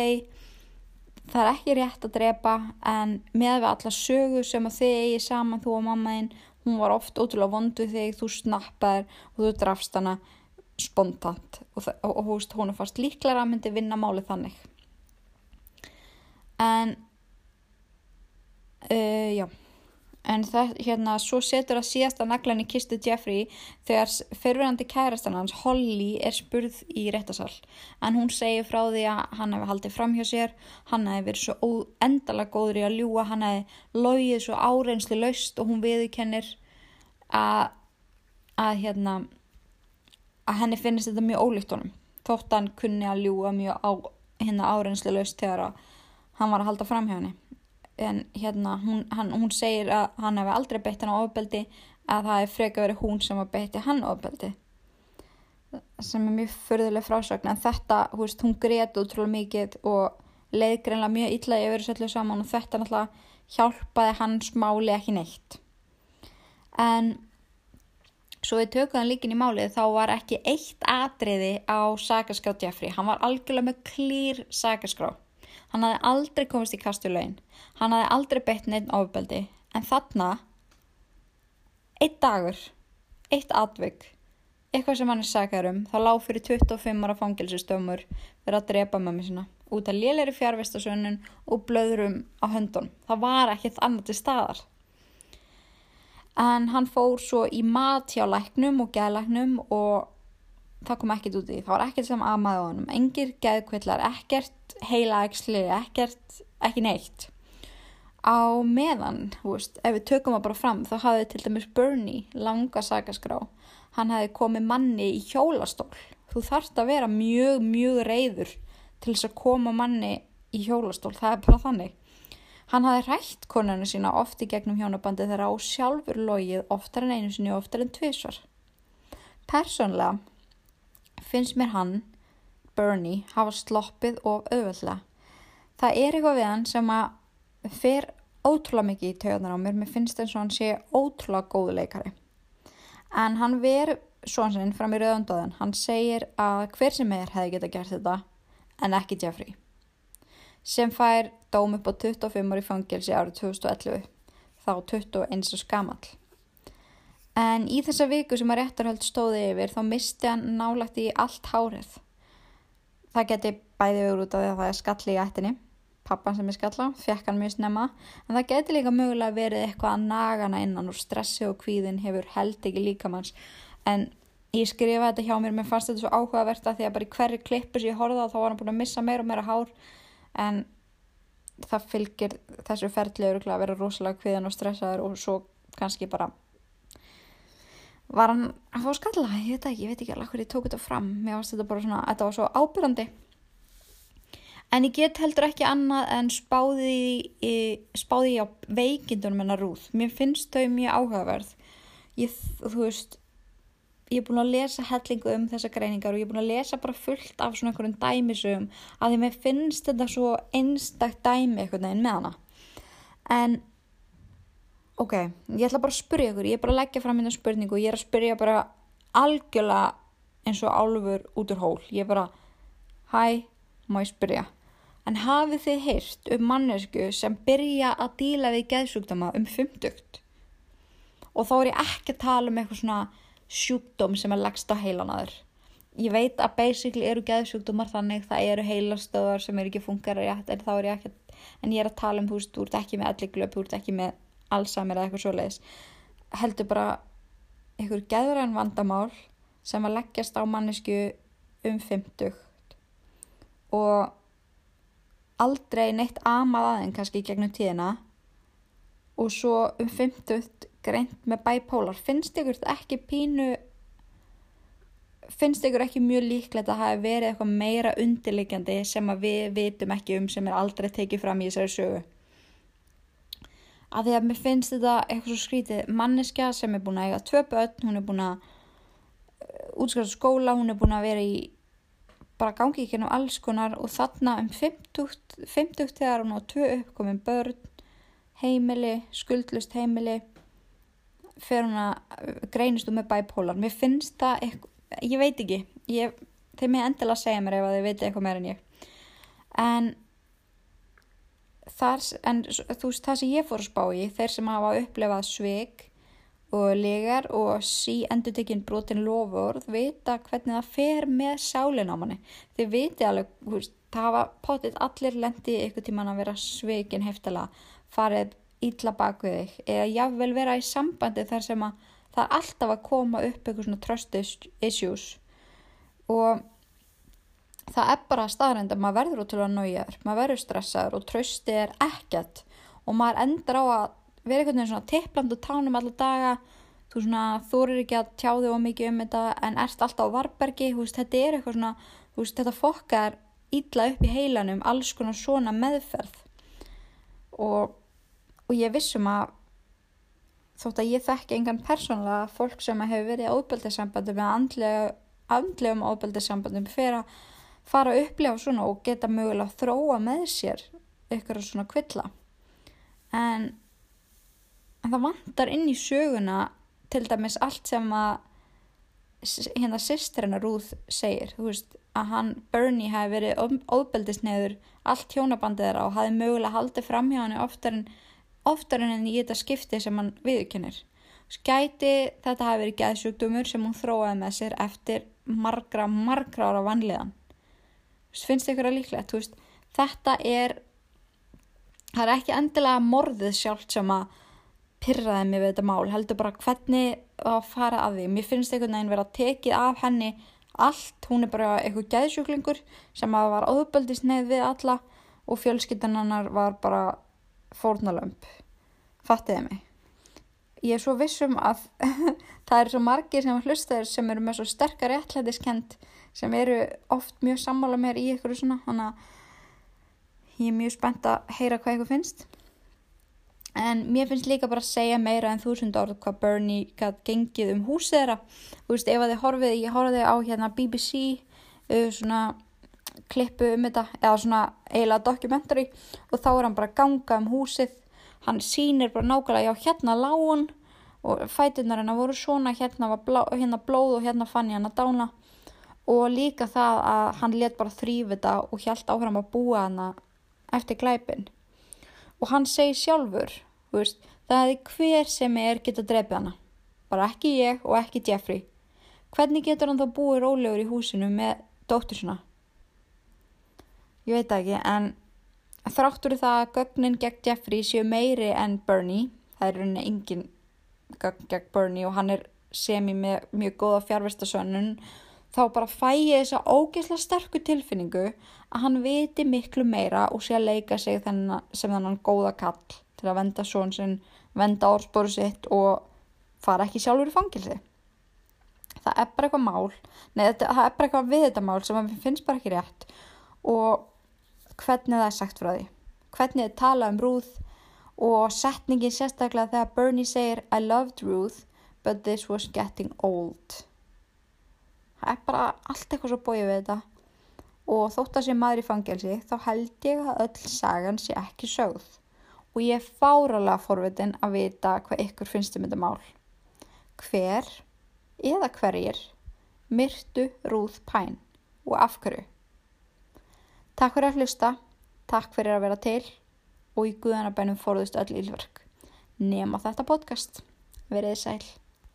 það er ekki rétt að drepa en með við alla sögu sem að þið eigi saman, þú og mammaðinn hún var oft ótrúlega vonduð þig, þú snappaður og þú drafst hana spontant. Og, og, og húst hún er fast líklar að myndi vinna máli þannig. En uh, já. En það hérna svo setur að síðasta naglan í kistu Jeffrey þegar fyrirverandi kærastan hans Holly er spurð í réttasal en hún segir frá því að hann hefði haldið fram hjá sér. Hann hefði verið svo endala góður í að ljúa hann hefði logið svo áreinsli laust og hún viðkennir að að hérna að henni finnist þetta mjög ólíkt honum þótt hann kunni að ljúa mjög á hérna áreinsli laust þegar að hann var að halda fram hjá henni. En hérna hún, hann, hún segir að hann hefði aldrei beitt hann á ofbeldi að það er freka verið hún sem að beitti hann ofbeldi. Sem er mjög förðuleg frásögn en þetta, hú veist, hún greið útrúlega mikið og leið greinlega mjög illa yfir þessu öllu saman og þetta náttúrulega hjálpaði hans máli ekki neitt. En Svo við tökum hann líkin í málið þá var ekki eitt atriði á sagaskrá Jeffrey. Hann var algjörlega með klýr sagaskrá. Hann hafði aldrei komist í kastulögin. Hann hafði aldrei beitt neitt ofbeldi. En þarna, eitt dagur, eitt atvig, eitthvað sem hann er sagað um, þá lág fyrir 25 ára fangilsistömmur verið að drepa mömmu sína út af lélæri fjárvestasönnun og blöðrum á höndun. Það var ekkert annað til staðar en hann fór svo í mat hjá læknum og geðlæknum og það kom ekkert út í það var ekkert sem amaði á hann engir geðkvillar, ekkert heilaæksli, ekkert, ekki neitt. Á meðan veist, ef við tökum það bara fram þá hafði til dæmis Bernie langa sagaskrá. Hann hefði komið manni í hjólastól. Þú þarfst að vera mjög, mjög reyður til þess að koma manni í hjólastól, það er bara þannig Hann hafði rætt konuna sína oft í gegnum hjónabandi þegar á sjálfur logið oftar en einu sinni og oftar en tvísvar. Personlega finnst mér hann, Bernie, hafa sloppið og auðvöldlega. Það er eitthvað við hann sem að fer ótrúlega mikið í töðunar á mér, mér finnst eins og hann sé ótrúlega góðu leikari. En hann ver svonsinn fram í rauðandóðan, hann segir að hver sem er hefði geta gert þetta en ekki Jeffrey sem fær dóm upp á 25 ári fangilsi árið 2011 þá 21 og skamall en í þessa viku sem að réttarhöld stóði yfir þá misti hann nálagt í allt hárið. Það geti bæði vegur út af því að það er skalli í ættinni pappan sem er skalla, fekk hann mjög snemma. En það geti líka mögulega verið eitthvað að nagana innan og stressi og kvíðin hefur held ekki líkamanns en ég skrifa þetta hjá mér, mér fannst þetta svo áhugavert að því að bara í hverju klippur sem ég horfði á þá var hann búin að missa meira og meira hár en það fylgir þessu ferðli öruglega að vera rosalega kviðan og stressaður og svo kannski bara var hann að fá skalla, ég veit ekki, ég veit ekki alveg hvernig ég tók þetta fram, mér varst þetta bara svona, þetta var svo ábyrgandi En ég get heldur ekki annað en spáði, spáði á veikindunum hennar rúð. Mér finnst þau mjög áhugaverð. Ég, þú veist, ég er búin að lesa hellingu um þessa greiningar og ég er búin að lesa bara fullt af svona einhverjum dæmisum að því mér finnst þetta svo einstakt dæmi einhvern veginn með hana. En, ok, ég ætla bara að spyrja ykkur, ég er bara að leggja fram hérna spurningu og ég er að spyrja bara algjörlega eins og álfur út úr hól. Ég er bara, hæ, má ég spyrja. En hafið þið heyrt um mannesku sem byrja að díla við geðsjúkdama um 50? Og þá er ég ekki að tala um eitthvað svona sjúkdóm sem er lagst á heilanaður. Ég veit að basically eru geðsjúkdómar þannig, það eru heilastöðar sem eru ekki funkar en þá er ég ekki, en ég er að tala um, veist, þú ert ekki með alliglöp, þú ert ekki með Alzheimer eða eitthvað svoleiðis. Heldur bara einhver geðræn vandamál sem að leggjast á mannesku um 50 og aldrei neitt amað aðeins kannski gegnum tíðina og svo um 50 greint með bipolar. Finnst ykkur ekki pínu finnst ykkur ekki mjög líklegt að hafa verið eitthvað meira undirliggjandi sem að við vitum ekki um sem er aldrei tekið fram í þessari sögu? Að því að mér finnst þetta eitthvað svo skrítið. Manneskja sem er búin að eiga tvö börn, hún er búin að útskjáða skóla, hún er búin að vera í bara gangi ekki nú alls konar og þarna um 50, 50 þegar hún á tvö uppkomin börn heimili, skuldlust heimili fer hún að greinist þú með bipolar. Mér finnst það eitthvað, ég veit ekki. Ég, þeir með endilega segja mér ef að þið veit eitthvað meira en ég. En þar, en þú veist það sem ég fór að spá í þeir sem hafa upplefað svik og legar og sí endur tekinn brotin lofurð vita hvernig það fer með sálinn á manni. Þið viti alveg, þú veist, það hafa potið allir lendi ykkur tíman að vera svikin heftala, farið ítla bak við þig eða jáfnvel vera í sambandi þar sem að það alltaf að koma upp eitthvað svona trust issues. Og það er bara staðrænd að maður verður ótrúlega nájaður, maður verður stressaður og trösti er ekkert. Og maður endur á að vera einhvern veginn svona tippland og tánum alla daga. Þú svona þorir ekki að tjá þig of mikið um þetta en ert alltaf á varbergi veist, þetta er eitthvað svona veist, þetta fokkar illa upp í heilanum alls konar svona meðferð. Og, og ég vissum að þótt að ég þekki engan persónulega fólk sem hefur verið í óbeldinsambandum með andlega, andlegum óbeldinsambandum fyrir að fara að upplefa svona og geta mögulega að þróa með sér ykkur svona kvilla. En, en það vantar inn í söguna til dæmis allt sem að hérna sýstrina Rúð segir þú veist að hann Bernie hafi verið óbeldisneður allt hjónabandið þeirra og hafi mögulega haldið fram hjá hann oftar en, oftar en í þetta skipti sem hann viðkennir skæti þetta hafi verið geðsjúkdumur sem hún þróaði með sér eftir margra, margra ára vanliðan finnst ykkur að líklegt? Veist, þetta er það er ekki endilega morðið sjálft sem að pyrraði mig við þetta mál heldur bara hvernig að fara að því. Mér finnst einhvern veginn verið að tekið af henni allt, hún er bara eitthvað gæðsjúklingur sem að var óðböldisneið við alla og fjölskyldan hennar var bara fórnalömp fattiði mig. Ég er svo vissum að *laughs* það er svo margir sem hlustaður sem eru með svo sterkar réttlætiskend sem eru oft mjög sammála mér í ykkur svona þannig að ég er mjög spennt að heyra hvað ykkur finnst. En mér finnst líka bara að segja meira en þúsund orð hvað Bernie gætt gengið um húsið þeirra. Þú veist ef að þið horfið, ég horfið á hérna BBC uh, svona klippu um þetta eða svona eiginlega dokumentari og þá er hann bara að ganga um húsið. Hann sýnir bara nákvæmlega já hérna lágun og fætunar hennar voru svona hérna blá, hérna blóð og hérna fann ég hann að dána. Og líka það að hann let bara þrýf þetta og hjælt áfram að búa hana eftir glæpin og hann segi sjálfur veist, það hefði hver sem er geta drefið hana. Bara ekki ég og ekki Jeffrey. Hvernig getur hann þá búið rólegur í húsinu með dóttur svona ég veit ekki en þráttur það að gögnin gegn Jeffrey séu meiri en Bernie það er rauninni engin gögn gegn Bernie og hann er semi með mjög góða fjárvestasönnun þá bara fæ ég þessa ógeðslega sterku tilfinningu að hann viti miklu meira og sé að leika sig þennan, sem þannig góða kall til að venda svon sinn, venda orðspóru sitt og fara ekki sjálfur í fangilsi. Það er bara eitthvað mál, nei það er bara eitthvað við þetta mál sem að finnst bara ekki rétt og hvernig það er sagt frá því. Hvernig þið tala um Ruth og setningin sérstaklega þegar Bernie segir I loved Ruth but this was getting old. Það er bara allt eitthvað svo bóið við þetta og þótt að sé maður í fangelsi þá held ég að öll sagan sé ekki sögð og ég er fáralega forvitin að vita hvað ykkur finnst um þetta mál. Hver eða hverjir myrtu Ruth Pine og af hverju? Takk fyrir að hlusta, takk fyrir að vera til og í guðanabænum forðust öll ílverk. Nema þetta podcast. Verið sæl.